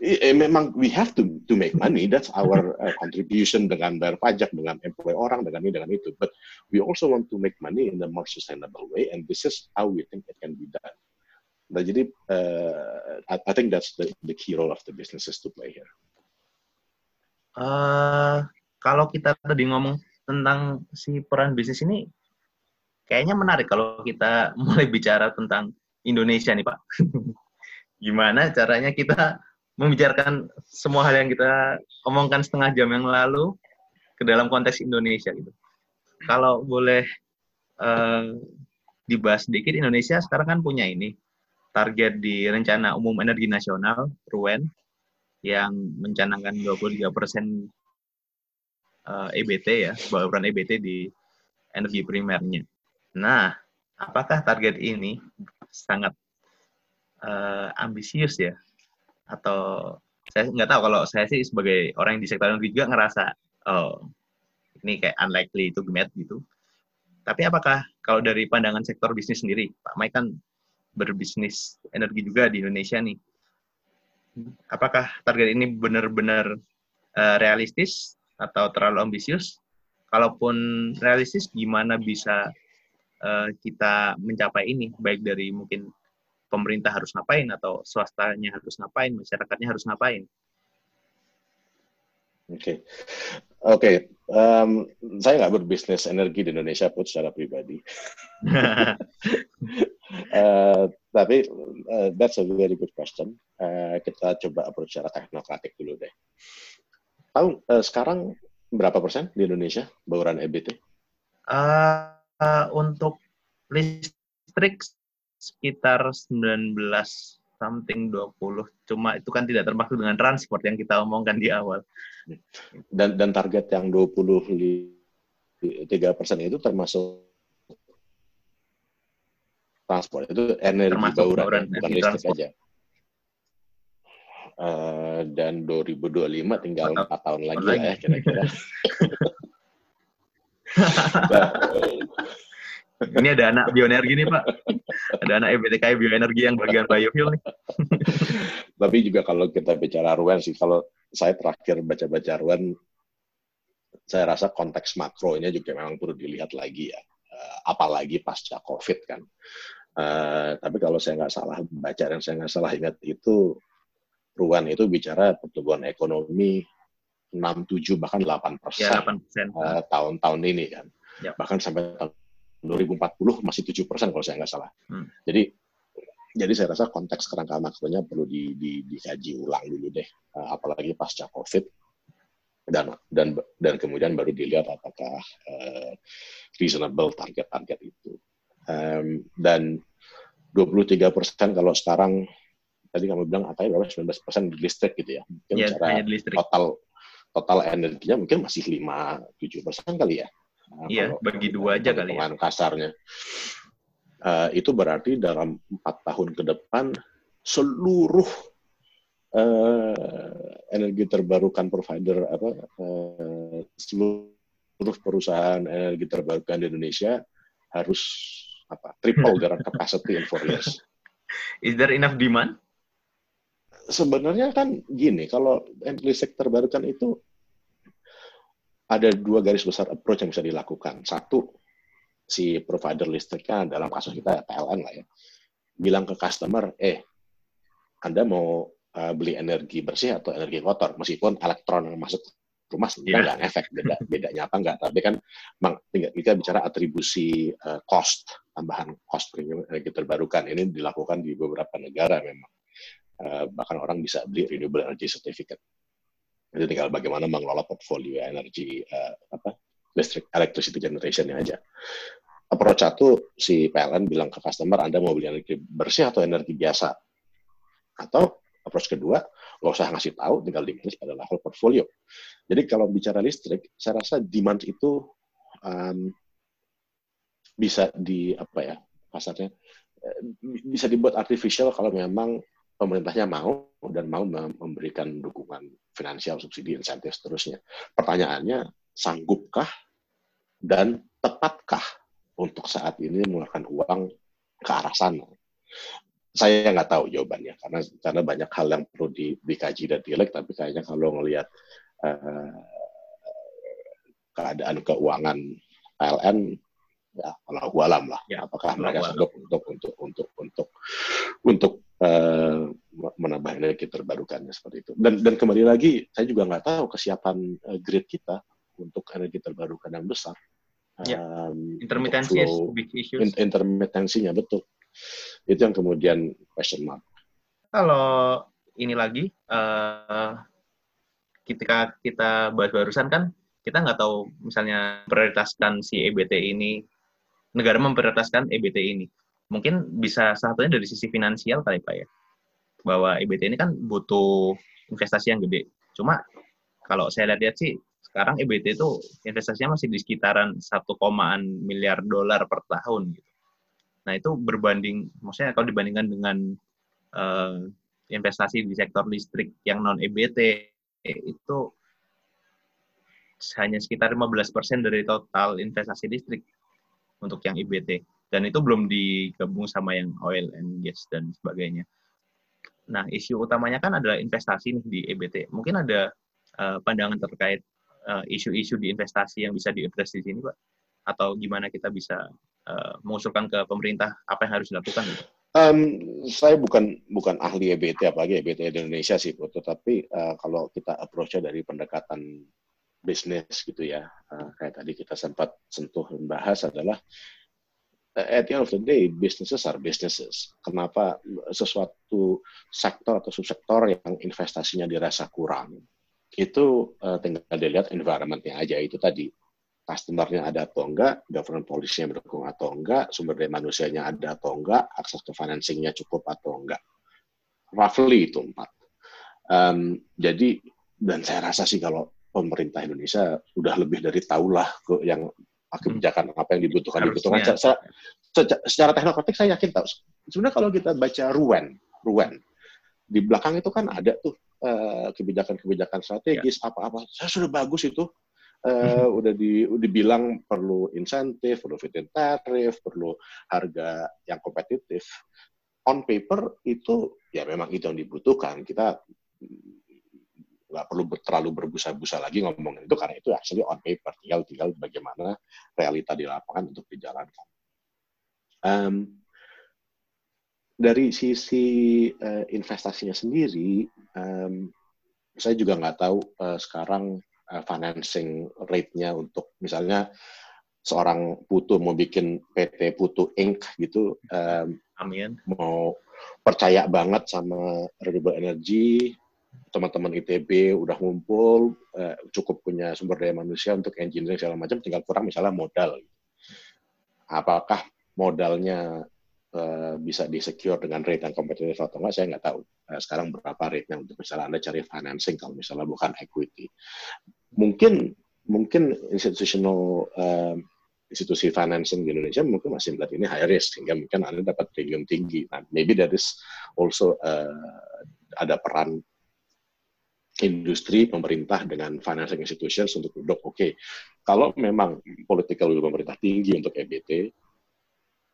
eh, memang we have to to make money. That's our uh, contribution dengan bayar pajak dengan employee orang dengan ini dengan itu. But we also want to make money in a more sustainable way and this is how we think it can be done. Nah jadi uh, I, I think that's the, the key role of the businesses to play here. Uh, kalau kita tadi ngomong tentang si peran bisnis ini, kayaknya menarik kalau kita [laughs] mulai bicara tentang Indonesia nih Pak. [laughs] Gimana caranya kita membicarakan semua hal yang kita omongkan setengah jam yang lalu ke dalam konteks Indonesia gitu. Kalau boleh uh, dibahas sedikit, Indonesia sekarang kan punya ini target di Rencana Umum Energi Nasional (RUEN) yang mencanangkan 23 persen uh, EBT ya, bauran EBT di energi primernya. Nah, apakah target ini sangat uh, ambisius ya? Atau saya nggak tahu kalau saya sih sebagai orang yang di sektor energi juga ngerasa, oh ini kayak unlikely to get gitu. Tapi apakah kalau dari pandangan sektor bisnis sendiri, Pak Mai kan berbisnis energi juga di Indonesia nih, apakah target ini benar-benar uh, realistis atau terlalu ambisius? Kalaupun realistis, gimana bisa uh, kita mencapai ini? Baik dari mungkin pemerintah harus ngapain atau swastanya harus ngapain, masyarakatnya harus ngapain? Oke, okay. oke. Okay. Um, saya nggak berbisnis energi di Indonesia pun secara pribadi. uh, [laughs] tapi uh, that's a very good question. Uh, kita coba approach secara teknokratik dulu deh. Tahu uh, sekarang berapa persen di Indonesia bauran EBT? Uh, uh, untuk listrik sekitar 19 something 20. Cuma itu kan tidak termasuk dengan transport yang kita omongkan di awal. Dan dan target yang 23 persen itu termasuk transport itu energi termasuk bauran, bauran bukan listrik transport. aja. Uh, dan 2025 tinggal empat tahun lagi, lagi ya kira-kira. [laughs] nah, ini ada anak bioenergi nih Pak. Ada anak EBTK bioenergi yang bagian biofuel nih. Tapi juga kalau kita bicara Ruan sih, kalau saya terakhir baca-baca Ruan, saya rasa konteks makronya juga memang perlu dilihat lagi ya. Eh, apalagi pasca COVID kan. Uh, tapi kalau saya nggak salah baca dan saya nggak salah ingat itu Ruan itu bicara pertumbuhan ekonomi 6, 7 bahkan 8 persen ya, uh, tahun-tahun ini kan. Ya. Bahkan sampai tahun 2040 masih 7 persen kalau saya nggak salah. Hmm. Jadi jadi saya rasa konteks kerangka makronya perlu di, di, dikaji ulang dulu deh, uh, apalagi pasca COVID dan dan dan kemudian baru dilihat apakah uh, reasonable target-target itu. Um, dan 23 persen kalau sekarang tadi kamu bilang apa ya berapa 19 persen di listrik gitu ya mungkin yeah, secara total total energinya mungkin masih 5 7 persen kali ya iya, bagi dua aja kali ya. kasarnya. Uh, itu berarti dalam empat tahun ke depan seluruh uh, energi terbarukan provider apa uh, seluruh perusahaan energi terbarukan di Indonesia harus apa triple [laughs] their capacity in four years. Is there enough demand? Sebenarnya kan gini, kalau energi sektor terbarukan itu ada dua garis besar approach yang bisa dilakukan. Satu, si provider listriknya dalam kasus kita PLN lah ya, bilang ke customer, eh, Anda mau uh, beli energi bersih atau energi kotor, meskipun elektron yang masuk rumah sebenarnya yeah. nggak efek beda bedanya apa enggak tapi kan kita bicara atribusi uh, cost tambahan cost premium energi terbarukan ini dilakukan di beberapa negara memang uh, bahkan orang bisa beli renewable energy certificate itu tinggal bagaimana mengelola portfolio energi uh, apa listrik electricity generation aja. approach satu si PLN bilang ke customer Anda mau beli energi bersih atau energi biasa? Atau approach kedua nggak usah ngasih tahu tinggal di pada level portfolio. Jadi kalau bicara listrik saya rasa demand itu um, bisa di apa ya pasarnya eh, bisa dibuat artificial kalau memang pemerintahnya mau dan mau memberikan dukungan finansial, subsidi, insentif seterusnya. Pertanyaannya, sanggupkah dan tepatkah untuk saat ini mengeluarkan uang ke arah sana? Saya nggak tahu jawabannya karena karena banyak hal yang perlu di, dikaji dan dilek. Tapi kayaknya kalau ngelihat uh, keadaan keuangan PLN ya kalau alam lah ya, apakah mereka sanggup untuk untuk untuk untuk untuk uh, menambah energi terbarukannya seperti itu dan dan kembali lagi saya juga nggak tahu kesiapan uh, grid kita untuk energi terbarukan yang besar ya. um, intermitensi in, intermitensinya betul itu yang kemudian question mark kalau ini lagi uh, ketika kita bahas barusan kan kita nggak tahu misalnya prioritaskan si EBT ini negara memprioritaskan EBT ini. Mungkin bisa satunya dari sisi finansial kali Pak ya. Bahwa EBT ini kan butuh investasi yang gede. Cuma kalau saya lihat-lihat sih sekarang EBT itu investasinya masih di sekitaran 1, miliar dolar per tahun gitu. Nah, itu berbanding maksudnya kalau dibandingkan dengan uh, investasi di sektor listrik yang non EBT itu hanya sekitar 15% dari total investasi listrik untuk yang IBT dan itu belum digabung sama yang oil and gas dan sebagainya. Nah, isu utamanya kan adalah investasi nih di EBT. Mungkin ada uh, pandangan terkait uh, isu-isu di investasi yang bisa diadres di sini, Pak? Atau gimana kita bisa uh, mengusulkan ke pemerintah apa yang harus dilakukan? Gitu? Um, saya bukan bukan ahli EBT apalagi EBT di Indonesia sih, Tapi uh, kalau kita approach-nya dari pendekatan bisnis gitu ya, uh, kayak tadi kita sempat sentuh membahas adalah at the end of the day, businesses are businesses. Kenapa sesuatu sektor atau subsektor yang investasinya dirasa kurang, itu uh, tinggal dilihat environment-nya aja itu tadi. Customer-nya ada atau enggak, government policy-nya mendukung atau enggak, sumber daya manusianya ada atau enggak, akses ke financing-nya cukup atau enggak. Roughly itu empat. Um, jadi, dan saya rasa sih kalau pemerintah Indonesia sudah lebih dari tahulah yang kebijakan apa yang dibutuhkan dibutuhkan. Secara, secara teknokratik saya yakin tahu. Sebenarnya kalau kita baca Ruen Ruen di belakang itu kan ada tuh uh, kebijakan-kebijakan strategis ya. apa-apa. Saya sudah bagus itu. Uh, hmm. udah di dibilang perlu insentif perlu fit tarif perlu harga yang kompetitif. On paper itu ya memang itu yang dibutuhkan. Kita nggak perlu terlalu berbusa-busa lagi ngomongin itu karena itu actually on paper tinggal tinggal bagaimana realita di lapangan untuk dijalankan. Um, dari sisi uh, investasinya sendiri, um, saya juga nggak tahu uh, sekarang uh, financing rate-nya untuk misalnya seorang Putu mau bikin PT Putu Inc gitu, um, Amin. mau percaya banget sama renewable energy, teman-teman ITB udah ngumpul, eh, cukup punya sumber daya manusia untuk engineering segala macam, tinggal kurang misalnya modal. Apakah modalnya eh, bisa di-secure dengan rate yang kompetitif atau enggak, saya nggak tahu. Eh, sekarang berapa rate-nya untuk misalnya Anda cari financing kalau misalnya bukan equity. Mungkin mungkin institutional uh, institusi financing di Indonesia mungkin masih melihat ini high risk sehingga mungkin Anda dapat premium tinggi. Nah, maybe that is also uh, ada peran industri, pemerintah dengan financing institutions untuk duduk, oke, okay, kalau memang political will pemerintah tinggi untuk EBT,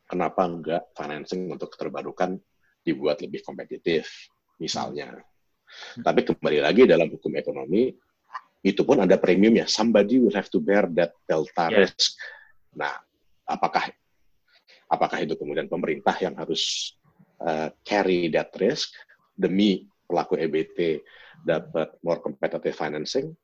kenapa enggak financing untuk terbarukan dibuat lebih kompetitif, misalnya. Hmm. Tapi kembali lagi dalam hukum ekonomi, itu pun ada premiumnya. Somebody will have to bear that delta yeah. risk. Nah, apakah apakah itu kemudian pemerintah yang harus uh, carry that risk demi pelaku EBT dapat more competitive financing?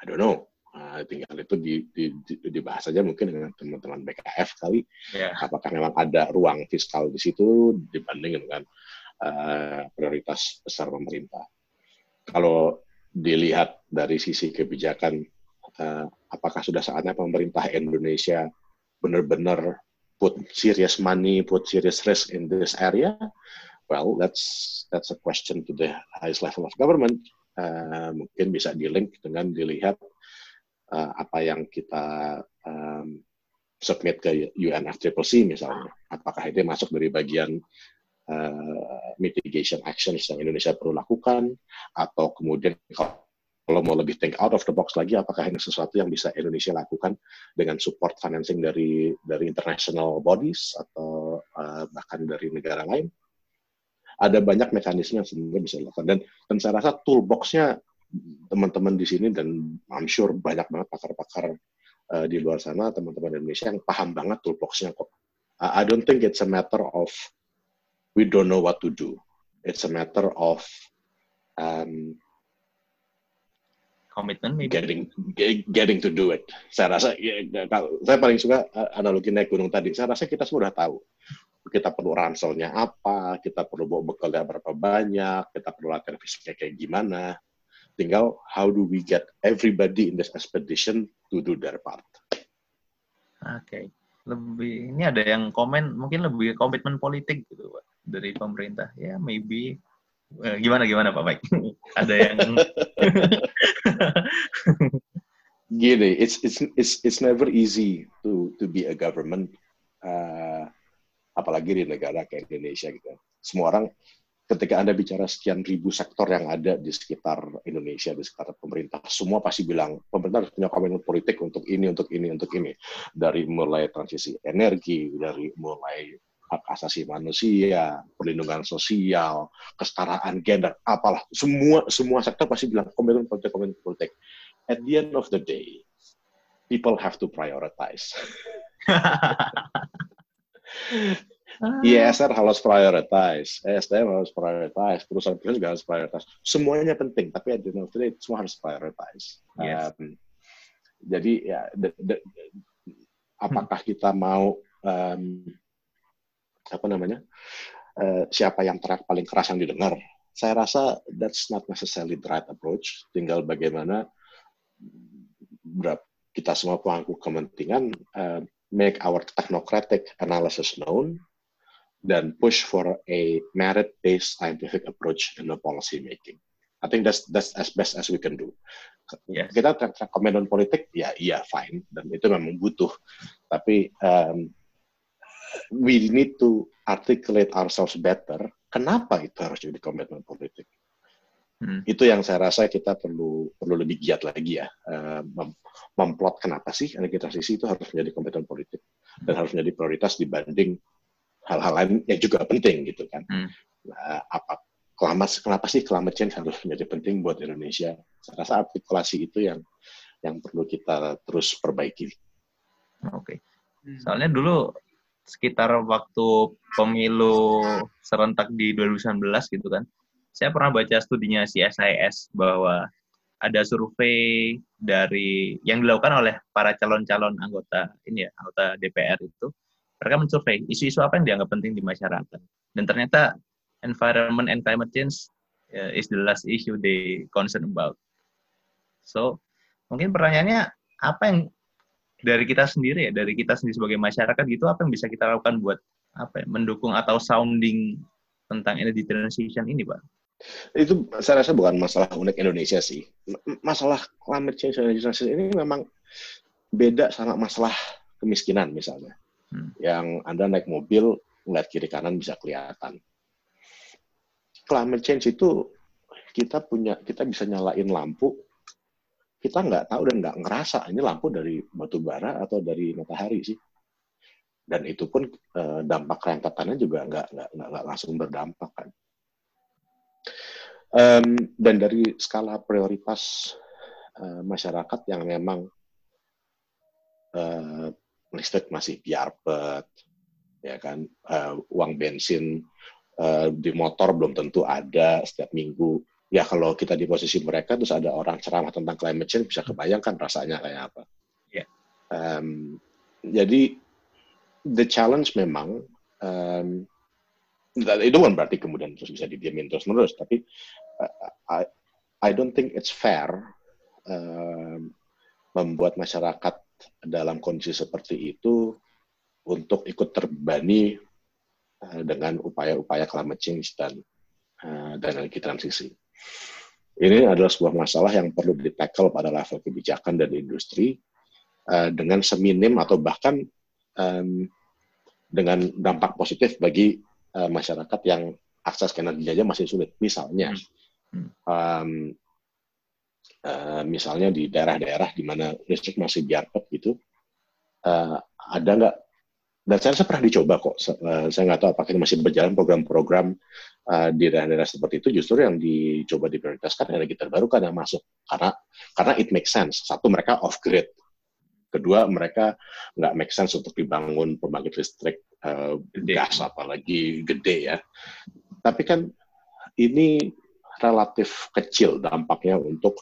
I don't know. Uh, tinggal itu di, di, di, dibahas saja mungkin dengan teman-teman BKF kali. Yeah. Apakah memang ada ruang fiskal di situ dibanding dengan uh, prioritas besar pemerintah. Kalau dilihat dari sisi kebijakan, uh, apakah sudah saatnya pemerintah Indonesia benar-benar put serious money, put serious risk in this area, well, that's that's a question to the highest level of government. Uh, mungkin bisa di-link dengan dilihat uh, apa yang kita um, submit ke UNFCCC misalnya. Apakah itu masuk dari bagian uh, mitigation actions yang Indonesia perlu lakukan, atau kemudian kalau mau lebih think out of the box lagi, apakah ini sesuatu yang bisa Indonesia lakukan dengan support financing dari dari international bodies atau uh, bahkan dari negara lain? Ada banyak mekanisme yang sebenarnya bisa dilakukan dan dan saya rasa toolboxnya teman-teman di sini dan I'm sure banyak banget pakar-pakar uh, di luar sana teman-teman Indonesia yang paham banget toolboxnya kok. I don't think it's a matter of we don't know what to do. It's a matter of um, komitmen maybe. getting getting to do it. Saya rasa ya, kalau saya paling suka uh, analogi naik gunung tadi. Saya rasa kita semua sudah tahu kita perlu ranselnya apa, kita perlu bawa bekalnya berapa banyak, kita perlu latihan fisiknya kayak gimana. Tinggal how do we get everybody in this expedition to do their part. Oke. Okay. Lebih ini ada yang komen mungkin lebih komitmen politik gitu Pak dari pemerintah. Ya maybe Eh, gimana gimana Pak Mike? [laughs] Ada yang [laughs] gini, it's it's it's it's never easy to to be a government, uh, apalagi di negara kayak Indonesia gitu. Semua orang ketika anda bicara sekian ribu sektor yang ada di sekitar Indonesia, di sekitar pemerintah, semua pasti bilang pemerintah harus punya komitmen politik untuk ini, untuk ini, untuk ini. Dari mulai transisi energi, dari mulai hak asasi manusia, perlindungan sosial, kesetaraan gender, apalah semua semua sektor pasti bilang komitmen politik komitmen politik. At the end of the day, people have to prioritize. [laughs] ISR harus prioritize, SDM harus prioritize, perusahaan-perusahaan juga harus prioritize. Semuanya penting, tapi at the end of the day semua harus prioritize. Yes. Um, jadi ya, de, de, apakah kita mau um, apa namanya uh, siapa yang teriak paling keras yang didengar. Saya rasa that's not necessarily the right approach. Tinggal bagaimana kita semua pemangku kepentingan uh, make our technocratic analysis known dan push for a merit-based scientific approach in the policy making. I think that's that's as best as we can do. Yes. Kita rekomendasi politik, ya iya fine, dan itu memang butuh. Tapi um, we need to articulate ourselves better. Kenapa itu harus jadi komitmen politik? Hmm. Itu yang saya rasa kita perlu perlu lebih giat lagi ya, uh, mem memplot kenapa sih energi transisi itu harus menjadi komitmen politik dan harus menjadi prioritas dibanding hal-hal lain yang juga penting gitu kan. Hmm. Nah, apa kelamat kenapa sih climate change harus menjadi penting buat Indonesia? Saya rasa artikulasi itu yang yang perlu kita terus perbaiki. Oke. Okay. Hmm. Soalnya dulu sekitar waktu pemilu serentak di 2019 gitu kan, saya pernah baca studinya CSIS bahwa ada survei dari yang dilakukan oleh para calon-calon anggota ini ya, anggota DPR itu. Mereka mensurvei isu-isu apa yang dianggap penting di masyarakat. Dan ternyata environment and climate change uh, is the last issue they concern about. So, mungkin pertanyaannya apa yang dari kita sendiri ya, dari kita sendiri sebagai masyarakat gitu, apa yang bisa kita lakukan buat apa ya, mendukung atau sounding tentang energy transition ini, Pak? Itu saya rasa bukan masalah unik Indonesia sih. Masalah climate change energy transition ini memang beda sama masalah kemiskinan misalnya. Hmm. Yang Anda naik mobil, ngeliat kiri kanan bisa kelihatan. Climate change itu kita punya kita bisa nyalain lampu kita nggak tahu dan nggak ngerasa ini lampu dari batu bara atau dari matahari sih. Dan itu pun eh, dampak rentetannya juga nggak nggak nggak langsung berdampak kan. Um, dan dari skala prioritas uh, masyarakat yang memang uh, listrik masih biarpet, ya kan, uh, uang bensin uh, di motor belum tentu ada setiap minggu ya kalau kita di posisi mereka terus ada orang ceramah tentang climate change bisa kebayangkan rasanya kayak apa. Yeah. Um, jadi the challenge memang um, itu bukan berarti kemudian terus bisa didiamin terus menerus, tapi uh, I, I don't think it's fair um, membuat masyarakat dalam kondisi seperti itu untuk ikut terbebani uh, dengan upaya-upaya climate change dan uh, dan energi transisi. Ini adalah sebuah masalah yang perlu ditackle pada level kebijakan dan industri uh, dengan seminim atau bahkan dengan dampak positif bagi masyarakat yang akses ke energi aja masih sulit. Misalnya, um, uh, misalnya di daerah-daerah di mana listrik masih biarpet gitu, uh, ada nggak dan saya, saya pernah dicoba kok. Uh, saya nggak tahu apakah ini masih berjalan program-program uh, di daerah-daerah seperti itu. Justru yang dicoba diprioritaskan energi terbarukan yang masuk karena karena it makes sense. Satu mereka off grid, kedua mereka nggak make sense untuk dibangun pembangkit listrik uh, gas apalagi gede ya. Tapi kan ini relatif kecil dampaknya untuk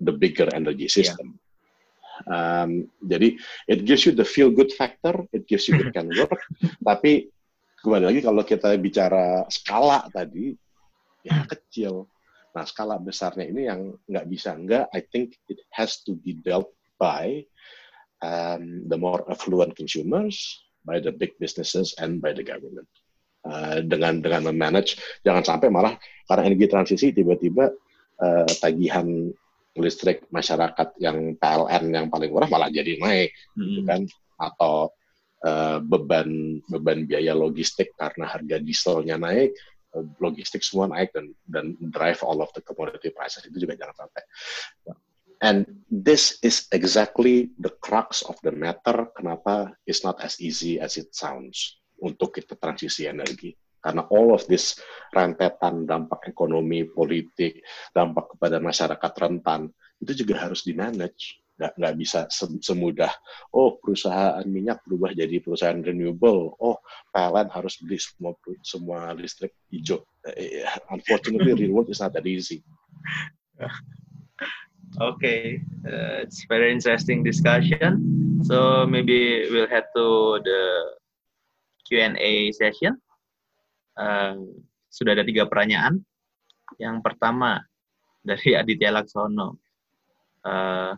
the bigger energy system. Yeah Um, jadi it gives you the feel good factor, it gives you it [laughs] can work. tapi kembali lagi kalau kita bicara skala tadi, ya kecil. Nah skala besarnya ini yang nggak bisa enggak. I think it has to be dealt by um, the more affluent consumers, by the big businesses, and by the government. Uh, dengan dengan memanage, jangan sampai malah karena energi transisi tiba-tiba uh, tagihan listrik masyarakat yang PLN yang paling murah malah jadi naik, hmm. gitu kan? Atau uh, beban beban biaya logistik karena harga dieselnya naik, uh, logistik semua naik dan dan drive all of the commodity prices itu juga jangan sampai. And this is exactly the crux of the matter. Kenapa it's not as easy as it sounds untuk kita transisi energi karena all of this rentetan dampak ekonomi, politik, dampak kepada masyarakat rentan, itu juga harus di-manage. Nggak, nggak bisa semudah, oh perusahaan minyak berubah jadi perusahaan renewable, oh PLN harus beli semua semua listrik hijau. Eh, unfortunately, [laughs] real world is not that easy. Okay, uh, it's very interesting discussion. So maybe we'll head to the Q&A session. Uh, sudah ada tiga pertanyaan. Yang pertama dari Aditya Laksono. Uh,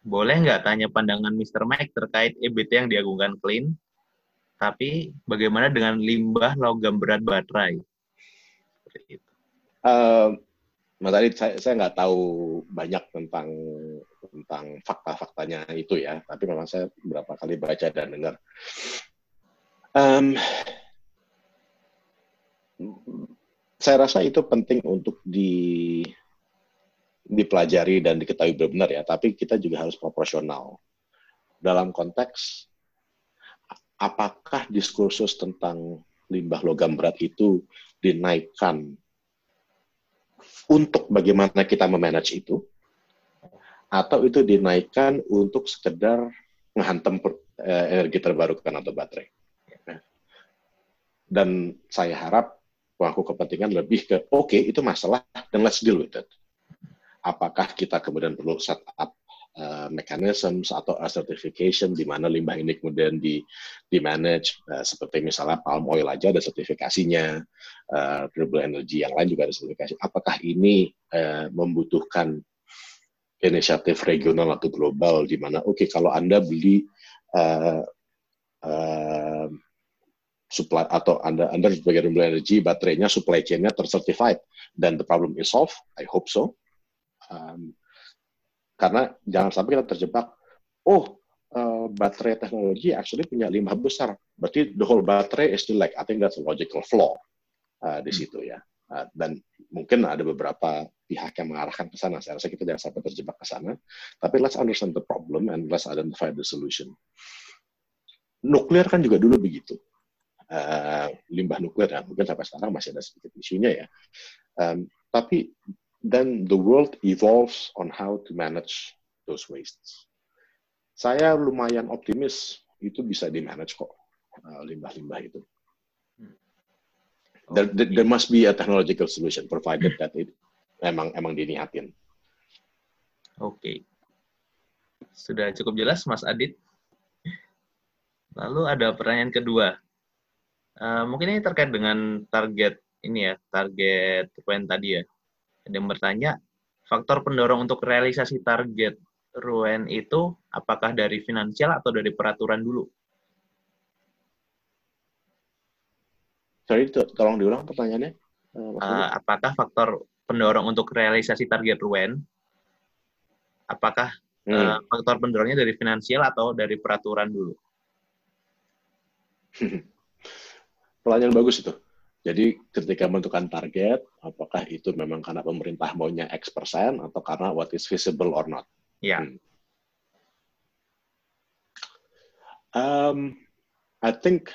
boleh nggak tanya pandangan Mr. Mike terkait EBT yang diagungkan clean? Tapi bagaimana dengan limbah logam berat baterai? Uh, Mas Adit, saya, saya nggak tahu banyak tentang tentang fakta-faktanya itu ya, tapi memang saya beberapa kali baca dan dengar. Um, saya rasa itu penting untuk di dipelajari dan diketahui benar-benar ya, tapi kita juga harus proporsional. Dalam konteks apakah diskursus tentang limbah logam berat itu dinaikkan untuk bagaimana kita memanage itu, atau itu dinaikkan untuk sekedar menghantam eh, energi terbarukan atau baterai. Dan saya harap pelaku kepentingan lebih ke oke okay, itu masalah dan let's deal with it. Apakah kita kemudian perlu set up uh, mechanisms atau a certification di mana limbah ini kemudian di di manage uh, seperti misalnya palm oil aja ada sertifikasinya, uh, renewable energy yang lain juga ada sertifikasi. Apakah ini uh, membutuhkan inisiatif regional atau global di mana oke okay, kalau anda beli uh, uh, supply atau Anda Anda sebagai renewable energy baterainya supply chain-nya tercertified dan the problem is solved. I hope so. Um, karena jangan sampai kita terjebak, oh uh, baterai teknologi actually punya limbah besar, berarti the whole battery is like I think that's a logical flaw uh, di situ ya. Uh, dan mungkin ada beberapa pihak yang mengarahkan ke sana. Saya rasa kita jangan sampai terjebak ke sana. Tapi let's understand the problem and let's identify the solution. Nuklir kan juga dulu begitu uh, limbah nuklir dan mungkin sampai sekarang masih ada sedikit isunya ya. Um, tapi then the world evolves on how to manage those wastes. Saya lumayan optimis itu bisa di manage kok uh, limbah-limbah itu. There, there must be a technological solution provided that it emang emang diniatin. Oke. Okay. Sudah cukup jelas Mas Adit. Lalu ada pertanyaan kedua. Eh, mungkin ini terkait dengan target ini ya, target ruen tadi ya. Ada yang bertanya, faktor pendorong untuk realisasi target ruen itu apakah dari finansial atau dari peraturan dulu? Sorry, tolong diulang pertanyaannya. Uh, uh, apakah faktor pendorong untuk realisasi target ruen Apakah hmm. uh, faktor pendorongnya dari finansial atau dari peraturan dulu? [laughs] Pertanyaan bagus itu. Jadi ketika menentukan target, apakah itu memang karena pemerintah maunya X persen atau karena what is visible or not? Ya. Hmm. Um, I think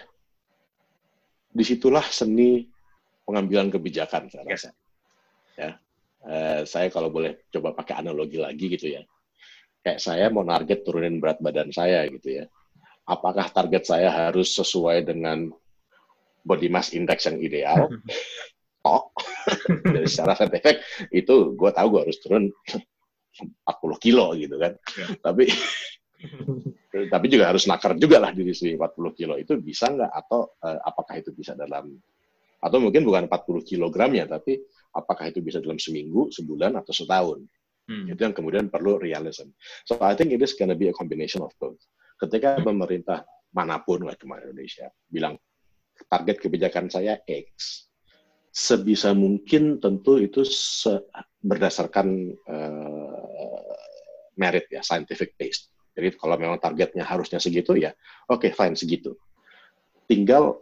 di situlah seni pengambilan kebijakan saya rasa. Ya, uh, saya kalau boleh coba pakai analogi lagi gitu ya. Kayak saya mau target turunin berat badan saya gitu ya. Apakah target saya harus sesuai dengan body mass index yang ideal? [laughs] Oh, [laughs] dari secara saintifik itu gue tahu gue harus turun 40 kilo gitu kan. Ya. Tapi [laughs] tapi juga harus nakar juga lah diri sendiri 40 kilo itu bisa nggak atau uh, apakah itu bisa dalam atau mungkin bukan 40 kilogramnya, tapi apakah itu bisa dalam seminggu, sebulan, atau setahun. Hmm. Itu yang kemudian perlu realism. So I think it is gonna be a combination of both. Ketika hmm. pemerintah mana pun, lah kemarin Indonesia, bilang target kebijakan saya X, sebisa mungkin tentu itu se berdasarkan uh, merit ya, scientific based. Jadi kalau memang targetnya harusnya segitu ya, oke okay, fine segitu. Tinggal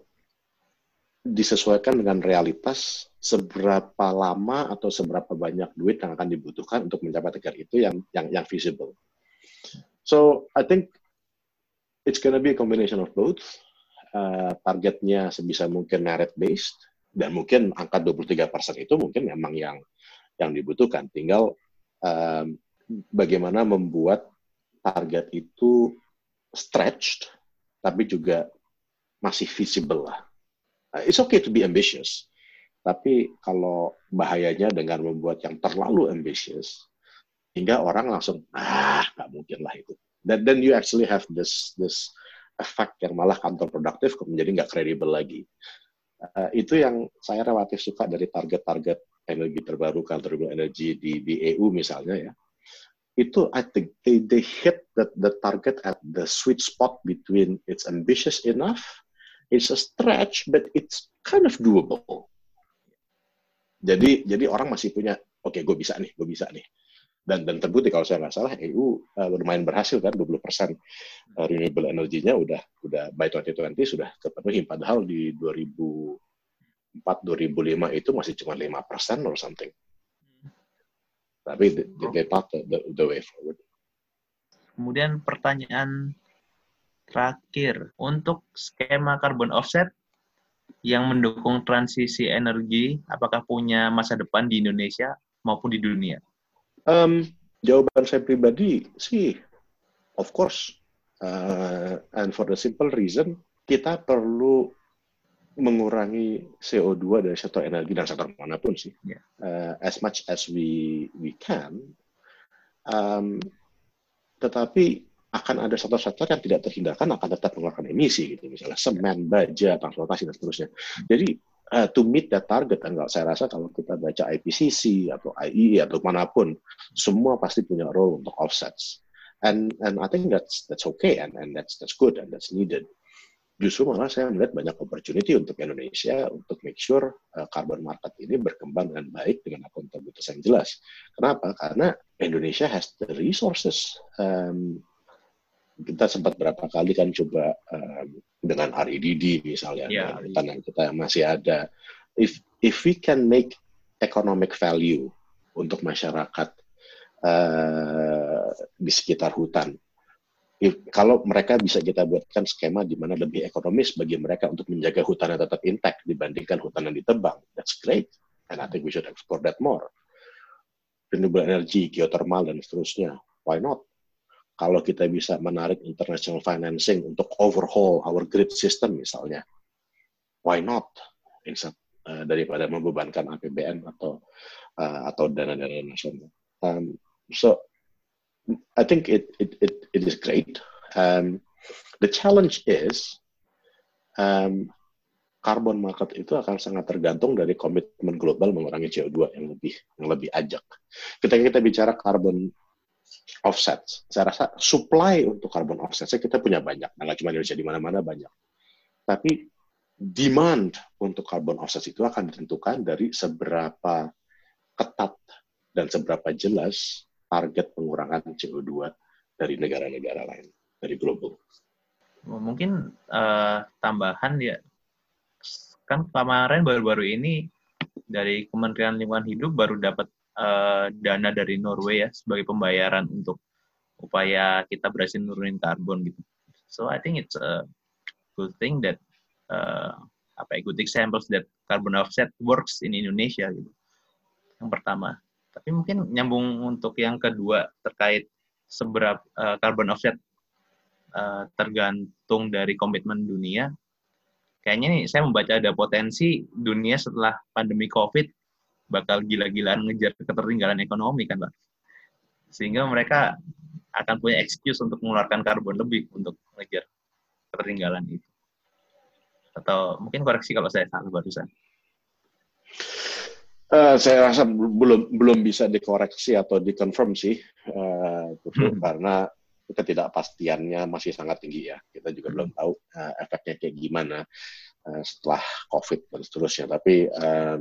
disesuaikan dengan realitas seberapa lama atau seberapa banyak duit yang akan dibutuhkan untuk mencapai target itu yang yang yang visible. So I think it's gonna be a combination of both. Uh, targetnya sebisa mungkin merit based dan mungkin angka 23% itu mungkin memang yang yang dibutuhkan. Tinggal um, bagaimana membuat target itu stretched tapi juga masih visible lah Uh, it's okay to be ambitious, tapi kalau bahayanya dengan membuat yang terlalu ambitious, hingga orang langsung ah nggak mungkin lah itu. Dan then you actually have this this effect yang malah kantor produktif menjadi nggak kredibel lagi. Uh, itu yang saya relatif suka dari target-target energi terbarukan, renewable energy di, di EU misalnya ya. Itu I think they, they hit the, the target at the sweet spot between it's ambitious enough It's a stretch, but it's kind of doable. Jadi jadi orang masih punya, oke okay, gue bisa nih, gue bisa nih. Dan dan terbukti kalau saya nggak salah EU uh, lumayan berhasil kan 20 persen uh, renewable energinya udah udah by 2020 sudah terpenuhi. Padahal di 2004 2005 itu masih cuma 5 persen or something. Tapi the, the, the way forward. Kemudian pertanyaan Terakhir, untuk skema carbon offset yang mendukung transisi energi, apakah punya masa depan di Indonesia maupun di dunia? Um, jawaban saya pribadi sih, of course. Uh, and for the simple reason, kita perlu mengurangi CO2 dari sektor energi dan sektor mana pun sih, yeah. uh, as much as we we can. Um, tetapi akan ada sektor-sektor yang tidak terhindarkan akan tetap mengeluarkan emisi gitu misalnya semen, baja, transportasi dan seterusnya. Jadi uh, to meet that target enggak saya rasa kalau kita baca IPCC atau IEE atau mana pun semua pasti punya role untuk offsets. And and I think that's that's okay and and that's that's good and that's needed. Justru malah saya melihat banyak opportunity untuk Indonesia untuk make sure uh, carbon market ini berkembang dengan baik dengan akuntabilitas yang jelas. Kenapa? Karena Indonesia has the resources um, kita sempat berapa kali kan coba um, dengan REDD misalnya yeah. dengan kita yang masih ada. If if we can make economic value untuk masyarakat uh, di sekitar hutan if, kalau mereka bisa kita buatkan skema di mana lebih ekonomis bagi mereka untuk menjaga hutan yang tetap intact dibandingkan hutan yang ditebang that's great. And I think we should explore that more. Renewable energy geothermal dan seterusnya. Why not kalau kita bisa menarik international financing untuk overhaul our grid system misalnya, why not? Instead, uh, daripada membebankan APBN atau uh, atau dana-dana nasional. Um, so I think it it it, it is great. Um, the challenge is um, carbon market itu akan sangat tergantung dari komitmen global mengurangi CO2 yang lebih yang lebih ajak. Ketika kita bicara carbon offset. Saya rasa supply untuk carbon offset saya kita punya banyak. Nah, nggak cuma Indonesia di mana-mana banyak. Tapi demand untuk carbon offset itu akan ditentukan dari seberapa ketat dan seberapa jelas target pengurangan CO2 dari negara-negara lain, dari global. Mungkin uh, tambahan ya, kan kemarin baru-baru ini dari Kementerian Lingkungan Hidup baru dapat uh, dana dari Norway ya sebagai pembayaran untuk upaya kita berhasil nurunin karbon gitu. So I think it's a good thing that uh, apa ya, good examples that carbon offset works in Indonesia gitu. Yang pertama. Tapi mungkin nyambung untuk yang kedua terkait seberapa uh, carbon offset uh, tergantung dari komitmen dunia. Kayaknya nih saya membaca ada potensi dunia setelah pandemi COVID bakal gila-gilaan ngejar ketertinggalan ekonomi kan, Pak. Sehingga mereka akan punya excuse untuk mengeluarkan karbon lebih untuk mengejar ketertinggalan itu. Atau mungkin koreksi kalau saya salah barusan. Uh, saya rasa belum belum bisa dikoreksi atau dikonfirm sih, uh, hmm. karena ketidakpastiannya masih sangat tinggi ya. Kita juga hmm. belum tahu uh, efeknya kayak gimana uh, setelah COVID dan seterusnya. Tapi um,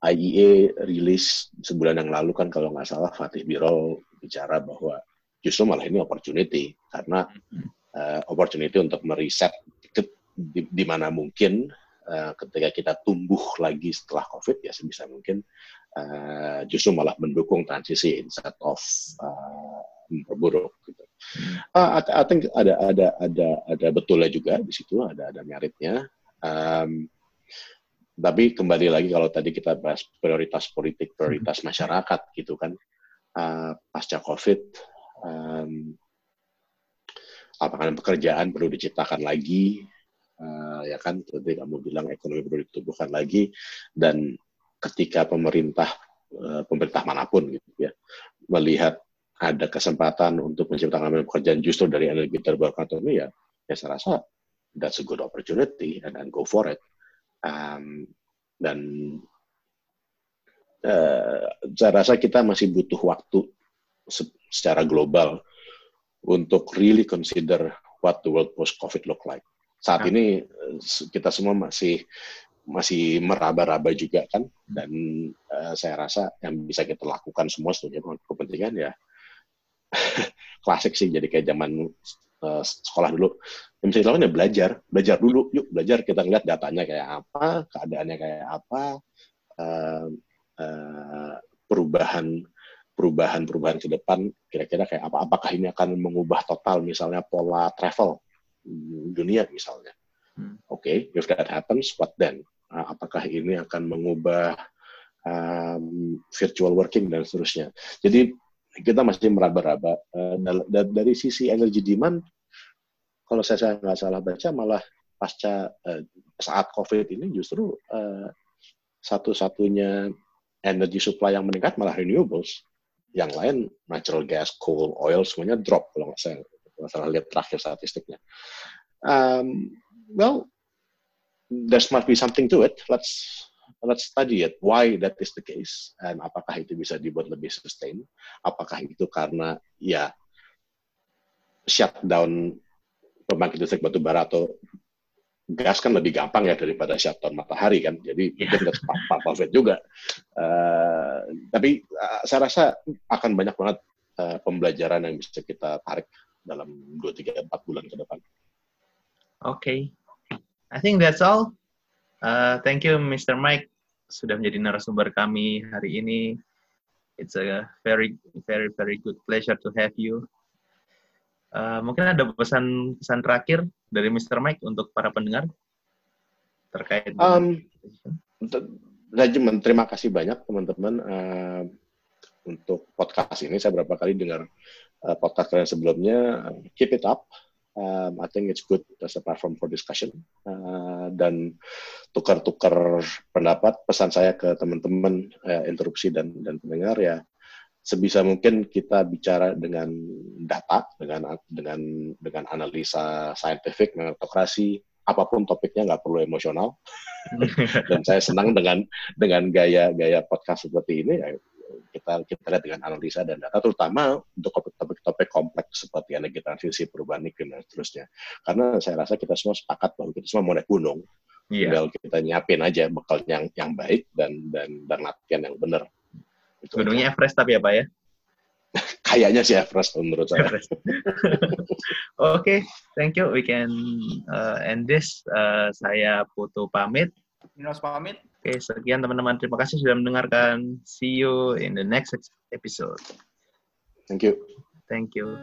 IEA rilis sebulan yang lalu kan kalau nggak salah Fatih Birol bicara bahwa justru malah ini opportunity karena uh, opportunity untuk meriset ke, di, di mana mungkin uh, ketika kita tumbuh lagi setelah COVID ya sebisa mungkin uh, justru malah mendukung transisi instead of uh, memperburuk gitu. Uh, I, think ada ada ada ada betulnya juga di situ ada ada meritnya. Um, tapi kembali lagi kalau tadi kita bahas prioritas politik, prioritas hmm. masyarakat gitu kan, uh, pasca COVID, um, apakah pekerjaan perlu diciptakan lagi, uh, ya kan, tadi kamu bilang ekonomi perlu ditumbuhkan lagi, dan ketika pemerintah, uh, pemerintah mana pun gitu ya, melihat ada kesempatan untuk menciptakan pekerjaan justru dari energi terbarukan ini ya, ya saya rasa that's a good opportunity and, and go for it um, dan uh, saya rasa kita masih butuh waktu se secara global untuk really consider what the world post COVID look like. Saat ya. ini kita semua masih masih meraba-raba juga kan, dan uh, saya rasa yang bisa kita lakukan semua setuju kepentingan ya [laughs] klasik sih jadi kayak zaman uh, sekolah dulu. Yang bisa dilakukan ya belajar belajar dulu yuk belajar kita lihat datanya kayak apa keadaannya kayak apa uh, uh, perubahan perubahan perubahan ke depan kira-kira kayak apa apakah ini akan mengubah total misalnya pola travel dunia misalnya. Hmm. oke okay, if that happens what then? Uh, apakah ini akan mengubah um, virtual working dan seterusnya? Jadi kita masih meraba-raba uh, dari sisi energi demand kalau saya nggak salah baca malah pasca uh, saat COVID ini justru uh, satu-satunya energi supply yang meningkat malah renewables. Yang lain natural gas, coal, oil semuanya drop kalau nggak saya nggak salah lihat terakhir statistiknya. Um, well, there must be something to it. Let's let's study it. Why that is the case? And apakah itu bisa dibuat lebih sustain? Apakah itu karena ya shutdown pembangkit listrik batu bara atau gas kan lebih gampang ya daripada shutdown matahari kan. Jadi yeah. mungkin that's part, of it juga. Uh, tapi uh, saya rasa akan banyak banget uh, pembelajaran yang bisa kita tarik dalam 2, 3, 4 bulan ke depan. Oke. Okay. I think that's all. Uh, thank you Mr. Mike sudah menjadi narasumber kami hari ini. It's a very very very good pleasure to have you. Uh, mungkin ada pesan pesan terakhir dari Mr. Mike untuk para pendengar terkait. Um, Rajeman, terima kasih banyak teman-teman uh, untuk podcast ini. Saya berapa kali dengar uh, podcast kalian sebelumnya. keep it up. Um, I think it's good as a platform for discussion uh, dan tukar-tukar pendapat. Pesan saya ke teman-teman uh, interupsi dan dan pendengar ya sebisa mungkin kita bicara dengan data, dengan dengan dengan analisa saintifik, meritokrasi, apa pun topiknya nggak perlu emosional. [laughs] Dan saya senang dengan dengan gaya-gaya podcast seperti ini. Ya, kita kita lihat dengan analisa dan data, terutama untuk topik-topik topik kompleks seperti energi transisi, perubahan iklim dan seterusnya. Karena saya rasa kita semua sepakat bahwa kita semua mau naik gunung, yeah. tinggal kita nyiapin aja bekal yang yang baik dan dan dan latihan yang benar. Itu Gunungnya aja. Everest tapi ya Pak ya? Kayaknya sih Everest menurut saya. [laughs] Oke, okay, thank you. We can uh, end this. Uh, saya Putu pamit. Minos pamit. Oke, okay, sekian teman-teman. Terima kasih sudah mendengarkan. See you in the next episode. Thank you. Thank you.